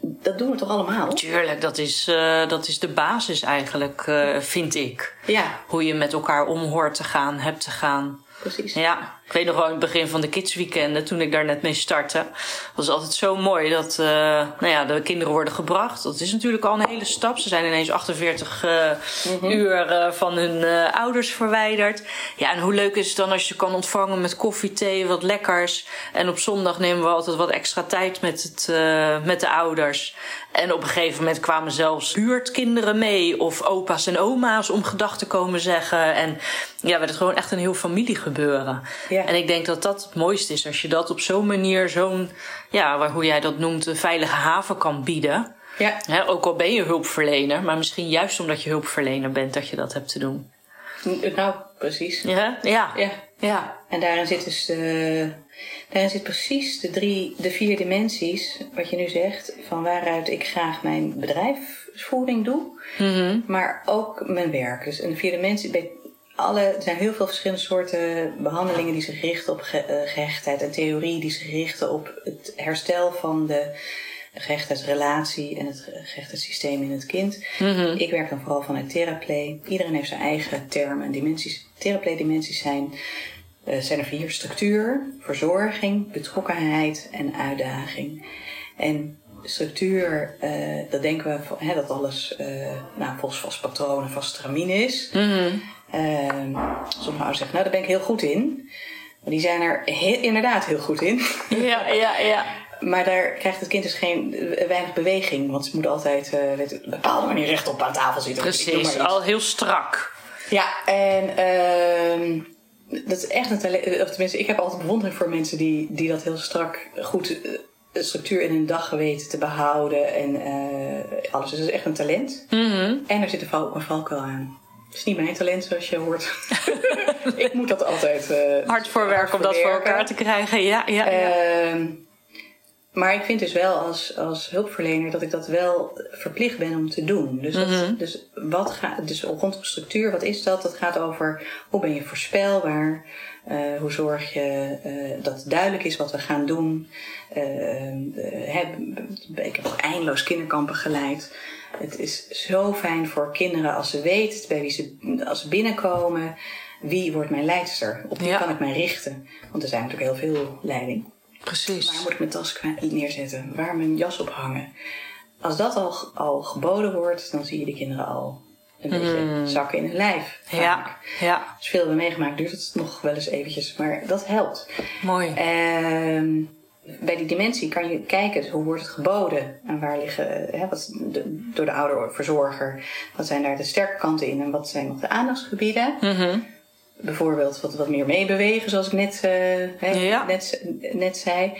Dat doen we toch allemaal? Tuurlijk, dat is, eh, dat is de basis eigenlijk, eh, vind ik. Ja, Hoe je met elkaar om hoort te gaan, hebt te gaan. precies. Ja, ik weet nog wel in het begin van de kidsweekenden, toen ik daar net mee startte, was altijd zo mooi dat eh, nou ja, de kinderen worden gebracht. Dat is natuurlijk al een hele stap. Ze zijn ineens 48 eh, uur eh, van hun ouders verwijderd. Ja, en hoe leuk is het dan als je kan ontvangen met koffie, thee, wat lekkers. En op zondag nemen we altijd wat extra tijd met, het, met de ouders. En op een gegeven moment kwamen zelfs buurtkinderen mee of opa's en oma's om gedag te komen zeggen. En ja, werd het gewoon echt een heel familiegebeuren. Ja. En ik denk dat dat het mooiste is als je dat op zo'n manier, zo'n, ja, waar- hoe jij dat noemt, een veilige haven kan bieden. Ja, Hè, ook al ben je hulpverlener, maar misschien juist omdat je hulpverlener bent dat je dat hebt te doen. Nou, precies. Ja, ja, Ja. ja. En daarin zit dus de, daarin zit precies de drie, de vier dimensies, wat je nu zegt, van waaruit ik graag mijn bedrijfsvoering doe, Mhm. maar ook mijn werk. Dus een vier dimensie, alle, er zijn heel veel verschillende soorten behandelingen die zich richten op ge- eh, gehechtheid en theorie die zich richten op het herstel van de gehechtheidsrelatie en het gehechtheidssysteem in het kind. Mhm. Ik werk dan vooral vanuit Theraplay. Iedereen heeft zijn eigen termen en dimensies. Theraplay-dimensies zijn, eh, zijn er vier: structuur, verzorging, betrokkenheid en uitdaging. En structuur, eh, dat denken we hè, dat alles eh, nou, volgens vast patroon en vast stramien is. Mhm. Sommige ouders zeggen, nou daar ben ik heel goed in. Maar die zijn er inderdaad heel goed in. [LAUGHS] Ja, ja, ja. Maar daar krijgt het kind dus geen weinig beweging. Want ze moet altijd weet, op een bepaalde manier rechtop aan tafel zitten. Precies, al heel strak. Ja, en ehm, dat is echt een talent. Of tenminste, ik heb altijd bewondering voor mensen die, die dat heel strak goed eh, structuur in hun dag weten te behouden. En eh, alles. Dus dat is echt een talent. Mhm. En er zit een val, een valkuil aan. Het is niet mijn talent, zoals je hoort. [LAUGHS] ik moet dat altijd eh, Hard voor werk om dat voor elkaar te krijgen. Ja, ja, ja. Ehm, maar ik vind dus wel als, als hulpverlener dat ik dat wel verplicht ben om te doen. Dus, dat, Mhm. dus, wat gaat, dus rondom structuur, wat is dat? Dat gaat over hoe ben je voorspelbaar? Eh, hoe zorg je eh, dat het duidelijk is wat we gaan doen? Eh, eh, heb, ik heb eindeloos kinderkampen geleid. Het is zo fijn voor kinderen als ze weten bij wie ze, als ze binnenkomen. Wie wordt mijn leidster? Op wie Ja. kan ik mij richten? Want er zijn natuurlijk heel veel leiding. Precies. Waar moet ik mijn tas neerzetten? Waar mijn jas op hangen? Als dat al, al geboden wordt, dan zie je de kinderen al een beetje zakken in hun lijf. vaak. Hmm. Ja, ja. Als veel hebben meegemaakt, duurt het nog wel eens eventjes, maar dat helpt. Mooi. Ehm, bij die dimensie kan je kijken, hoe wordt het geboden? En waar liggen, hè, wat, de, door de ouderverzorger, wat zijn daar de sterke kanten in en wat zijn nog de aandachtsgebieden? Mhm. Bijvoorbeeld wat, wat meer meebewegen, zoals ik net, eh, hè, Ja. net, net zei.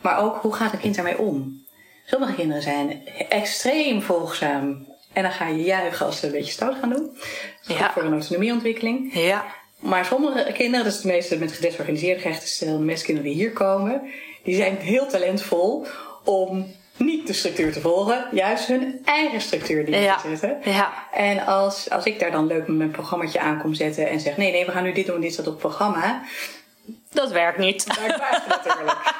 Maar ook, hoe gaat een kind daarmee om? Sommige kinderen zijn extreem volgzaam. En dan ga je juichen als ze een beetje stout gaan doen. Dat is Ja. voor een autonomieontwikkeling. Ja. Maar sommige kinderen, dat is de meeste met gedesorganiseerde gehechtensstijl, de meeste kinderen die hier komen, die zijn heel talentvol om niet de structuur te volgen, juist hun eigen structuur Ja. te zetten. Ja. En als, als ik daar dan leuk met mijn programmaatje aan kom zetten en zeg: nee, nee, we gaan nu dit doen en dit staat op het programma. Dat werkt niet. Krijg je natuurlijk. [LAUGHS]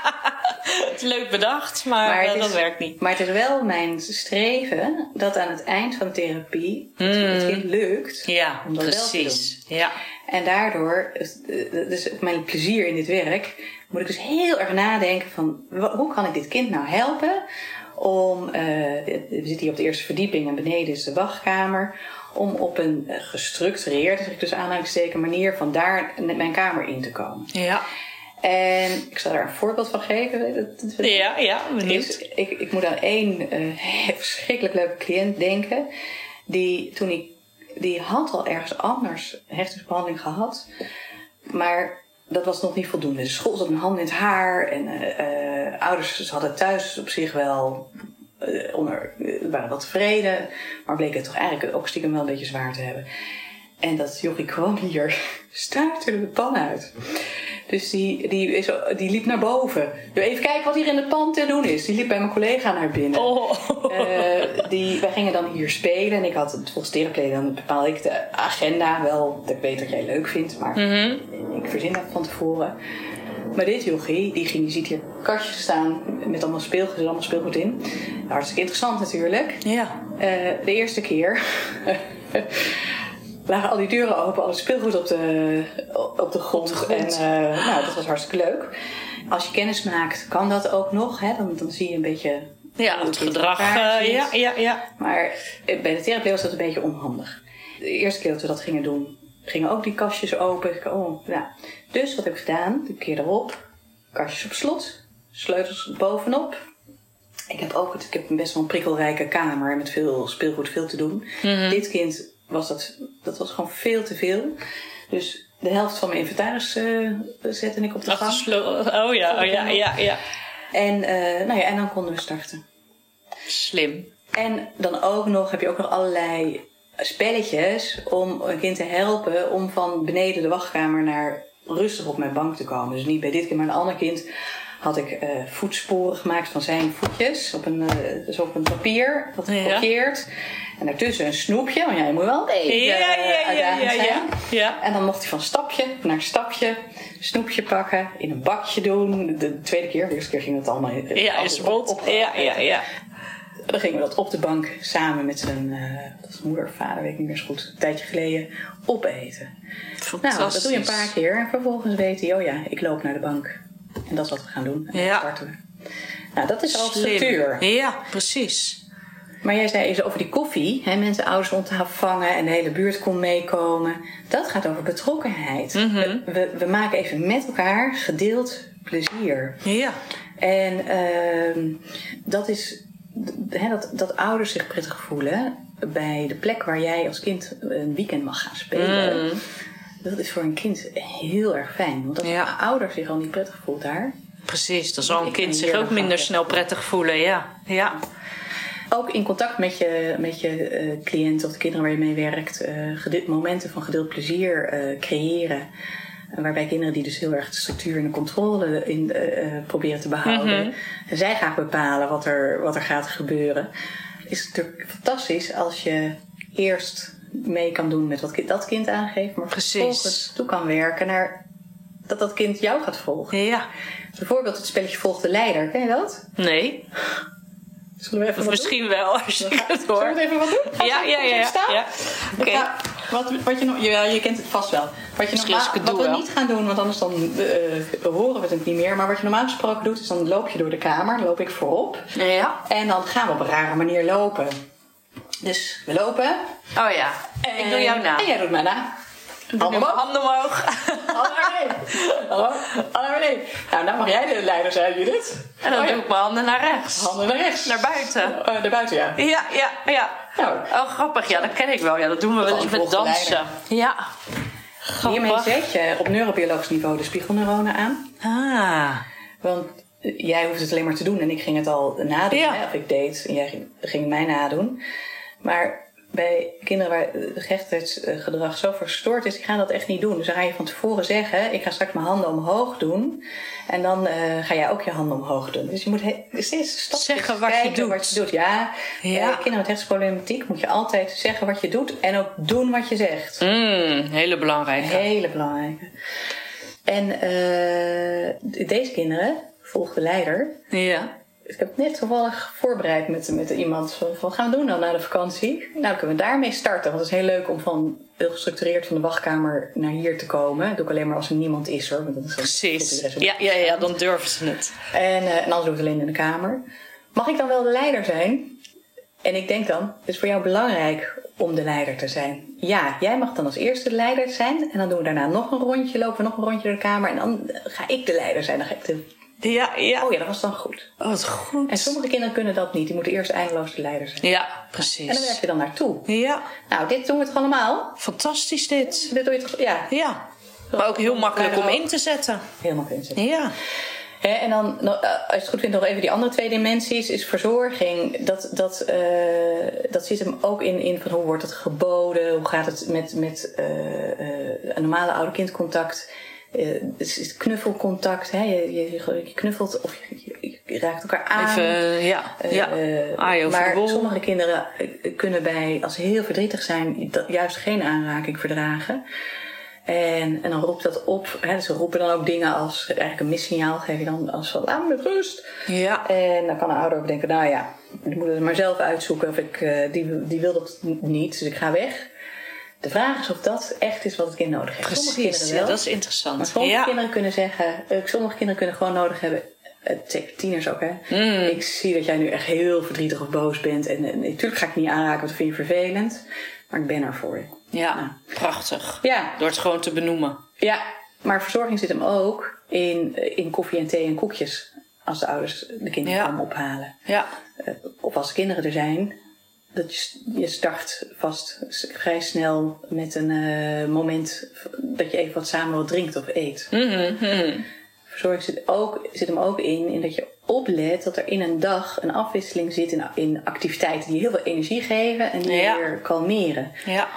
Het is leuk bedacht, maar, Maar eh, is- dat werkt niet. Maar het is wel mijn streven dat aan het eind van de therapie het, het kind lukt. Ja, om dat wel te precies. Ja. En daardoor, eh, dus mijn plezier in dit werk, moet ik dus heel erg nadenken van hoe kan ik dit kind nou helpen om, eh, we zitten hier op de eerste verdieping en beneden is de wachtkamer, om op een gestructureerde, zeg ik dus aanhalingstekens, manier van daar met mijn kamer in te komen. Ja. En ik zal daar een voorbeeld van geven. Dat- dat- Ja, ja, benieuwd. is, ik, ik moet aan één eh, [LAUGHS] verschrikkelijk leuke cliënt denken. Die toen ik, die had al ergens anders hechtingsbehandeling gehad. Maar dat was nog niet voldoende. De school zat een hand in het haar. En eh, ouders hadden thuis op zich wel eh, onder, waren wel tevreden. Maar bleek het toch eigenlijk ook stiekem wel een beetje zwaar te hebben. En dat jochie kwam hier, [LAUGHS] stuitte de pan uit. Dus die, die, is, die liep naar boven. Even kijken wat hier in de pan te doen is. Die liep bij mijn collega naar binnen. Oh. Eh, die, wij gingen dan hier spelen. En ik had, volgens therapie, dan bepaal ik de agenda. Wel, dat ik weet dat jij leuk vindt. Maar ik verzin dat van tevoren. Maar dit jochie, die ging, je ziet hier kastjes staan met allemaal speelgoed, er allemaal speelgoed in. Hartstikke interessant natuurlijk. Ja. Eh, de eerste keer [LAUGHS] lagen al die deuren open, al het speelgoed op de, op de grond. Op de grond. En eh, nou, dat was hartstikke leuk. Als je kennis maakt, kan dat ook nog. Hè? Dan, dan zie je een beetje Ja, het gedrag. eh, ja, ja, ja. Maar bij de therapie was dat een beetje onhandig. De eerste keer dat we dat gingen doen, gingen ook die kastjes open. Ik, Oh, ja. Dus wat heb ik gedaan? De keer erop, kastjes op slot, sleutels bovenop. Ik heb ook het, ik heb best wel een prikkelrijke kamer met veel speelgoed, veel te doen. Dit kind was dat, dat was gewoon veel te veel. Dus de helft van mijn inventaris eh, zette ik op de gang. Achterslo- Oh ja, oh ja, ja, ja. En, eh, nou ja, en dan konden we starten. Slim. En dan ook nog heb je ook nog allerlei spelletjes om een kind te helpen om van beneden de wachtkamer naar rustig op mijn bank te komen. Dus niet bij dit kind, maar een ander kind had ik eh, voetsporen gemaakt van zijn voetjes op een, eh, dus op een papier, dat Ja. gekopieerd. En daartussen een snoepje, want ja, je moet wel Ja, ja, eh, ja, ja, ja, ja. En dan mocht hij van stapje naar stapje snoepje pakken, in een bakje doen. De tweede keer, de eerste keer ging het allemaal Ja, is op- op- Ja, ja, ja. dan gingen we dat op de bank samen met zijn dat moeder of vader, weet ik niet meer zo goed, een tijdje geleden, opeten. Nou, dat doe je een paar keer en vervolgens weet hij, oh ja, ik loop naar de bank. En dat is wat we gaan doen. En Ja. starten we. Nou, dat is al structuur. Ja, precies. Maar jij zei eens over die koffie, hè, mensen ouders rond tafel vangen en de hele buurt kon meekomen. Dat gaat over betrokkenheid. Mhm. we, we, we maken even met elkaar gedeeld plezier. Ja. En ehm, dat is hè, dat, dat ouders zich prettig voelen bij de plek waar jij als kind een weekend mag gaan spelen. Dat is voor een kind heel erg fijn. Want als Ja. een ouder zich al niet prettig voelt daar. Precies, dan zal een kind zich ook minder snel prettig voelen. Ja. Ja. Ook in contact met je, met je eh, cliënt of de kinderen waar je mee werkt. gede- momenten van gedeeld plezier eh, creëren. En Waarbij kinderen die dus heel erg de structuur en de controle in, proberen te behouden. En zij graag bepalen wat er, wat er gaat gebeuren. Is het natuurlijk fantastisch als je eerst mee kan doen met wat dat kind aangeeft. Maar vervolgens toe kan werken naar dat dat kind jou gaat volgen. Ja. Bijvoorbeeld het spelletje Volg de Leider. Ken je dat? Nee. Zullen we even Of wat misschien wel, als je doen? het Zullen we het even wat doen? Ga Ja, ja, ja. ja. ja. Oké. Ja, wat, wat je nog, jawel, je kent het vast wel. Wat, je normaal, ik wat we wel. niet gaan doen, want anders dan eh, horen we het niet meer. Maar wat je normaal gesproken doet, is dan loop je door de kamer, dan loop ik voorop. Ja. En dan gaan we op een rare manier lopen. Dus we lopen. Oh ja. Ik doe jou na. En jij doet mij na. Handen omhoog. Handen omhoog. Handen beneden. Nou, nou mag jij de leider zijn, Judith. En dan Oh, ja. doe ik mijn handen naar rechts. Handen naar rechts. Naar buiten. Uh, naar buiten, ja. Ja, ja, ja. Nou, Oh, grappig. Ja, dat ken ik wel. Ja, dat doen we wel eens met Volgende dansen. Ja. hiermee Grappig. zet je op neurobiologisch niveau de spiegelneuronen aan. Ah. Want eh, jij hoeft het alleen maar te doen en ik ging het al nadoen. Ja. Hè, of ik deed en jij ging, ging mij nadoen. Maar bij kinderen waar het gechtigheidsgedrag zo verstoord is, die gaan dat echt niet doen. Dus dan ga je van tevoren zeggen, ik ga straks mijn handen omhoog doen. En dan eh, ga jij ook je handen omhoog doen. Dus je moet he- steeds stapjes Zeggen wat je doet. wat je doet. Ja, Ja. Bij kinderen met hechtsproblematiek moet je altijd zeggen wat je doet en ook doen wat je zegt. Mm, hele belangrijke. Hele belangrijke. En eh, deze kinderen, volg de leider. Ja. Ik heb net toevallig voorbereid met, met iemand van wat gaan we doen dan na de vakantie? Nou, kunnen we daarmee starten. Want het is heel leuk om van heel gestructureerd van de wachtkamer naar hier te komen. Dat doe ik alleen maar als er niemand is hoor. Want dan is Precies. Ja, ja, ja, dan durven ze het. en, eh, en anders doe ik het alleen in de kamer. Mag ik dan wel de leider zijn? En ik denk dan, het is voor jou belangrijk om de leider te zijn. Ja, jij mag dan als eerste de leider zijn. En dan doen we daarna nog een rondje, lopen we nog een rondje door de kamer. En dan ga ik de leider zijn. Dan ga ik de... Ja, ja. Oh ja, dat was dan goed. Oh, wat goed. En sommige kinderen kunnen dat niet. Die moeten eerst eindeloos de leider zijn. Ja, En dan precies. werk je dan naartoe. Ja, Nou, dit doen we toch allemaal? fantastisch dit. Dit doe je toch? Ja, Ja. Maar ook heel makkelijk om in te zetten. helemaal inzetten. Ja. Hè, en dan, eh, als je het goed vindt, nog even die andere twee dimensies. Is verzorging. Dat, dat, eh, dat zit hem ook in, in van hoe wordt het geboden? Hoe gaat het met, met eh, een normale ouder-kindcontact? Eh, is het knuffelcontact? Hè? Je, je, je knuffelt of je, je- raakt elkaar aan. Even, eh, ja. ja. Eh, maar sommige kinderen kunnen bij, als ze heel verdrietig zijn, dat juist geen aanraking verdragen. En, en dan roept dat op. Hè, ze roepen dan ook dingen als, eigenlijk een missignaal geef je dan als van, laat me met rust. Ja. En dan kan een ouder ook denken, nou ja, ik moet het maar zelf uitzoeken of ik, die, die wil dat niet, dus ik ga weg. De vraag is of dat echt is wat het kind nodig heeft. sommige kinderen Ja, wel. dat is Maar interessant. sommige Ja. kinderen kunnen zeggen, eh, sommige kinderen kunnen gewoon nodig hebben, eh, zeker tieners ook hè. Mm. Ik zie dat jij nu echt heel verdrietig of boos bent en, en natuurlijk ga ik niet aanraken, want dat vind je vervelend. Maar ik ben er voor je. Ja, prachtig. Ja, Door het gewoon te benoemen. ja, maar verzorging zit hem ook in, eh, in koffie en thee en koekjes. Als de ouders de kinderen Ja. komen ophalen. Ja. Of als de kinderen er zijn. Dat je, je start vast vrij snel met een eh, moment dat je even wat samen wat drinkt of eet. Verzorging zit, ook, zit hem ook in, in dat je oplet dat er in een dag een afwisseling zit in, in activiteiten die heel veel energie geven en die Ja. weer kalmeren. Ja.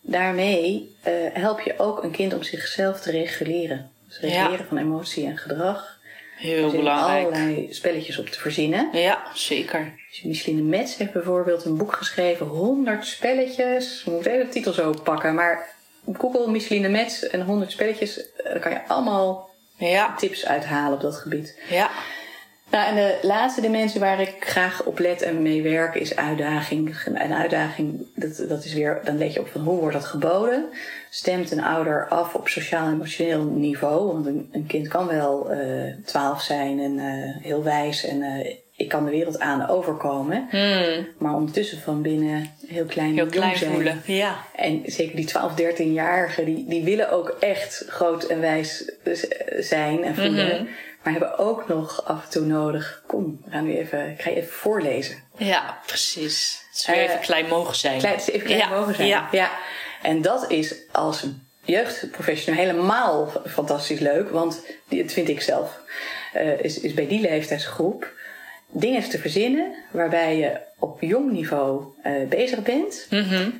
Daarmee eh, help je ook een kind om zichzelf te reguleren. Dus reguleren Ja. van emotie en gedrag. Heel Er belangrijk. allerlei spelletjes op te verzinnen. Ja, zeker. Dus Micheline Metz heeft bijvoorbeeld een boek geschreven, 100 spelletjes. We moeten even de titel zo pakken, maar Google Micheline Metz en 100 spelletjes, eh, daar kan je allemaal Ja. tips uithalen op dat gebied. Ja. Nou, en de laatste dimensie waar ik graag op let en mee werk is uitdaging. En uitdaging, dat, dat is weer, dan let je op van hoe wordt dat geboden. Stemt een ouder af op sociaal-emotioneel niveau. Want een, een kind kan wel eh, twaalf zijn en eh, heel wijs en eh, ik kan de wereld aan overkomen. Hmm. Maar ondertussen van binnen heel klein, Heel klein zijn. voelen. Ja. En zeker die 12, 13-jarigen, die, die willen ook echt groot en wijs zijn en voelen. Maar hebben ook nog af en toe nodig. Kom, we gaan nu even, ik ga je even voorlezen. Ja, precies. Het is weer Eh, even klein mogen zijn. Klein, het is even klein Ja, mogen zijn. ja. En dat is als jeugdprofessional helemaal fantastisch leuk. Want dat vind ik zelf. eh, is, is bij die leeftijdsgroep dingen te verzinnen waarbij je op jong niveau eh, bezig bent. Mhm.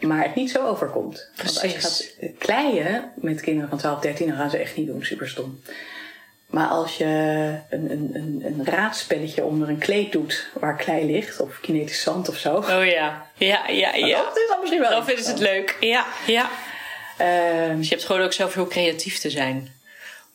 Maar het niet zo overkomt. Want als je Precies. gaat kleien met kinderen van 12, 13, dan gaan ze echt niet doen. Super stom. Maar als je een, een, een, een raadspelletje onder een kleed doet waar klei ligt, of kinetisch zand of zo. Oh ja. Ja, ja, ja. Dat is dan misschien wel. Dan vinden ze het leuk. Ja, ja. Ehm, Dus je hebt gewoon ook zelf heel creatief te zijn.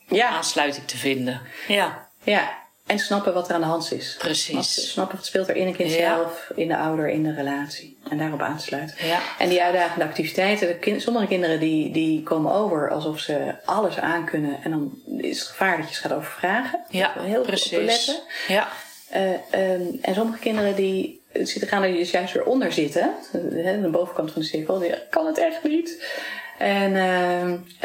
ja, Aansluiting te vinden. Ja, ja. En snappen wat er aan de hand is. precies. Snappen wat speelt er in een kind Ja. zelf, in de ouder, in de relatie. En daarop aansluiten. Ja. En die uitdagende activiteiten. De kind, sommige kinderen die, die komen over alsof ze alles aankunnen. En dan is het gevaar dat je ze gaat overvragen. Ja, heel goed precies. letten. Ja. Eh, ehm, en sommige kinderen die zitten, gaan er dus juist weer onder zitten. Eh, De bovenkant van de cirkel. Die kan het echt niet. En, eh,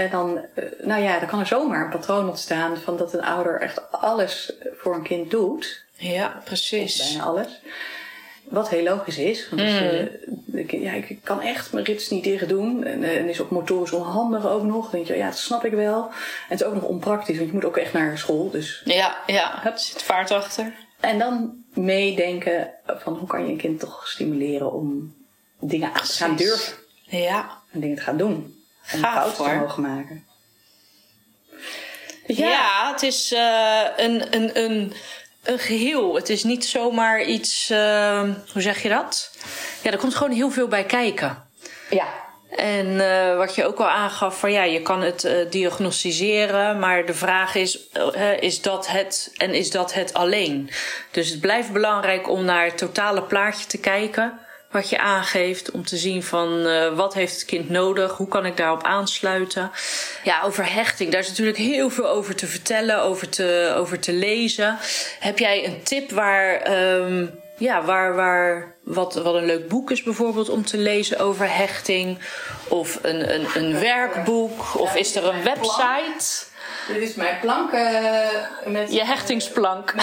en dan, eh, nou ja, dan kan er zomaar een patroon ontstaan van dat een ouder echt alles voor een kind doet. Ja, precies. Bijna alles. Wat heel logisch is. Want als je- ik, ja, ik kan echt mijn rits niet dicht doen. En, eh, en is ook motorisch onhandig ook nog. Dan denk je, ja, dat snap ik wel. En het is ook nog onpraktisch, want je moet ook echt naar school. Dus. Ja, ja. Er zit vaart achter. En dan meedenken van hoe kan je een kind toch stimuleren om dingen aan te gaan durven. Ja. En dingen te gaan doen. Gaaf, fouten te mogen maken. Ja, het is eh, een, een, een, een geheel. Het is niet zomaar iets. eh, hoe zeg je dat? Ja, er komt gewoon heel veel bij kijken. ja. En eh, wat je ook al aangaf, van ja, je kan het eh, diagnosticeren, maar de vraag is: is dat het en is dat het alleen? Dus het blijft belangrijk om naar het totale plaatje te kijken, wat je aangeeft, om te zien van eh, wat heeft het kind nodig, hoe kan ik daarop aansluiten. Ja, over hechting, daar is natuurlijk heel veel over te vertellen, over te, over te lezen. Heb jij een tip waar. ehm, ja, waar, waar wat, wat een leuk boek is bijvoorbeeld om te lezen over hechting. Of een, een, een werkboek. Of is er een website? Dit is mijn plank eh, met... Je [LAUGHS] hechtingsplank.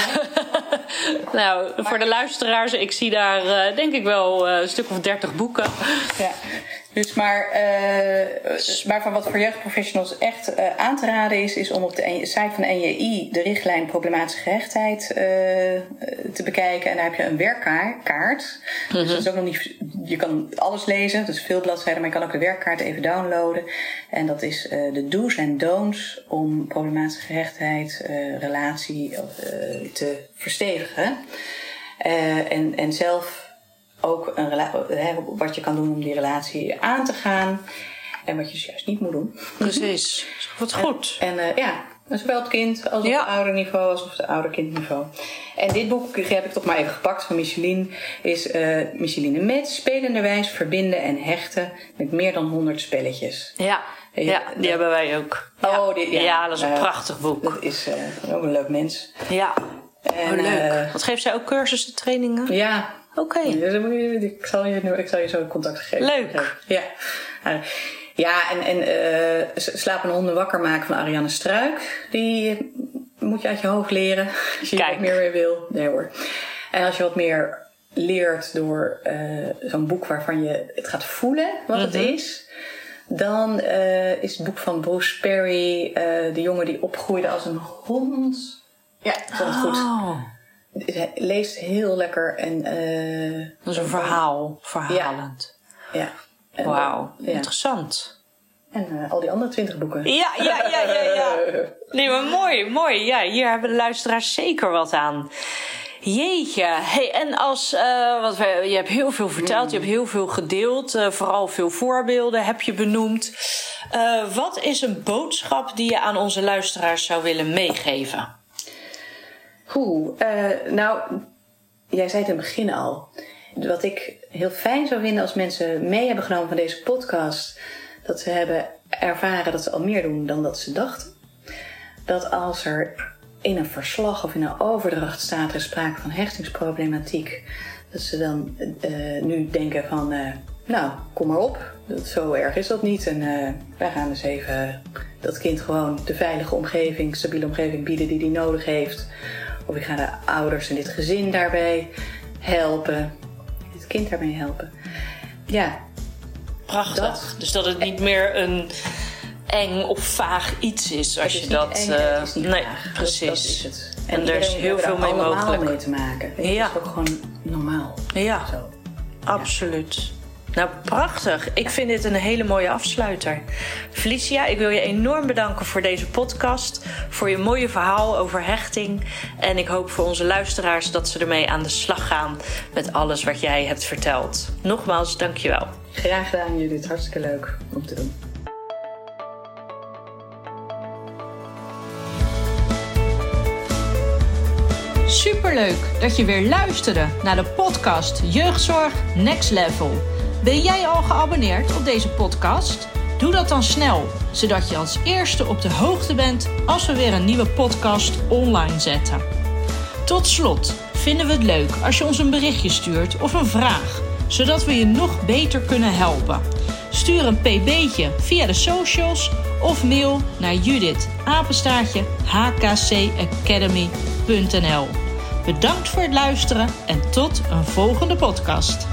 nou, voor de luisteraars, ik zie daar eh, denk ik wel eh, een stuk of dertig boeken. Ja. Dus maar, maar van wat voor jeugdprofessionals echt eh, aan te raden is, is om op de site van de NJI de richtlijn problematische gehechtheid eh, te bekijken. En daar heb je een werkkaart. Dus dat is ook nog niet. Je kan alles lezen, dus veel bladzijden, maar je kan ook de werkkaart even downloaden. En dat is de do's en don'ts om problematische gehechtheid, eh, relatie te verstevigen. En, en zelf ook een hè, wat je kan doen om die relatie aan te gaan. En wat je dus juist niet moet doen. Precies. [LAUGHS] Wat goed. En eh, ja, zowel op het kind als op Ja. het ouderniveau als op het ouder-kindniveau. En dit boek heb ik toch maar even gepakt van Micheline. Is eh Micheline Met, spelenderwijs verbinden en hechten met meer dan 100 spelletjes. Ja, Ja, ja die dat- hebben wij ook. Oh, ja. ja, dat is een Eh, prachtig boek. Dat is eh, ook een leuk mens. Ja. En, Oh, leuk. Wat geeft zij ook cursussen, trainingen? ja, Oké. Dus ik, zal je, ik zal je zo contact geven. Leuk. Ja. Uh, Ja, en, en eh, s- slapende honden wakker maken van Ariane Struik. Die moet je uit je hoofd leren. [LAUGHS] Als je er Kijk. wat meer mee wil. Nee hoor. En als je wat meer leert door eh, zo'n boek waarvan je het gaat voelen wat het is. Dan eh, is het boek van Bruce Perry, eh, de jongen die opgroeide als een hond. Ja, vond het goed. Oh, leest heel lekker en eh, dat is een verhaal. Verhalend. ja. En, Wauw, Ja. interessant. En eh, al die andere twintig boeken. Ja, ja, ja, ja, ja. [LAUGHS] Nee, maar mooi, mooi. Ja, hier hebben de luisteraars zeker wat aan. Jeetje. Hey, en als, eh wat we, je hebt heel veel verteld, je hebt heel veel gedeeld, vooral veel voorbeelden heb je benoemd. Wat is een boodschap die je aan onze luisteraars zou willen meegeven? Oeh, eh, nou, jij zei het in het begin al. Wat ik heel fijn zou vinden als mensen mee hebben genomen van deze podcast, dat ze hebben ervaren dat ze al meer doen dan dat ze dachten. Dat als er in een verslag of in een overdracht staat er sprake van hechtingsproblematiek, dat ze dan eh, nu denken van, eh, nou, kom maar op, dat, zo erg is dat niet. En eh, wij gaan dus even dat kind gewoon de veilige omgeving, stabiele omgeving bieden die die nodig heeft. Of ik ga de ouders en dit gezin daarbij helpen. Dit kind daarbij helpen. Ja, Prachtig. Dat- Dus dat het niet meer een eng of vaag iets is als het je dat. eng, het is nee, vaag. Precies. Dat, is het. En er is heel veel mee mogelijk. mee te maken. Ja. Dat is ook gewoon normaal. Ja. Zo. Absoluut. Nou, prachtig. Ik vind dit een hele mooie afsluiter. Felicia, ik wil je enorm bedanken voor deze podcast. Voor je mooie verhaal over hechting. En ik hoop voor onze luisteraars dat ze ermee aan de slag gaan met alles wat jij hebt verteld. Nogmaals, dankjewel. Graag gedaan Judith, hartstikke leuk om te doen. Superleuk dat je weer luisterde naar de podcast Jeugdzorg Next Level. Ben jij al geabonneerd op deze podcast? Doe dat dan snel, zodat je als eerste op de hoogte bent als we weer een nieuwe podcast online zetten. Tot slot vinden we het leuk als je ons een berichtje stuurt of een vraag, zodat we je nog beter kunnen helpen. Stuur een pb'tje via de socials of mail naar Judith apenstaartje hkcacademy.nl. Bedankt voor het luisteren en tot een volgende podcast.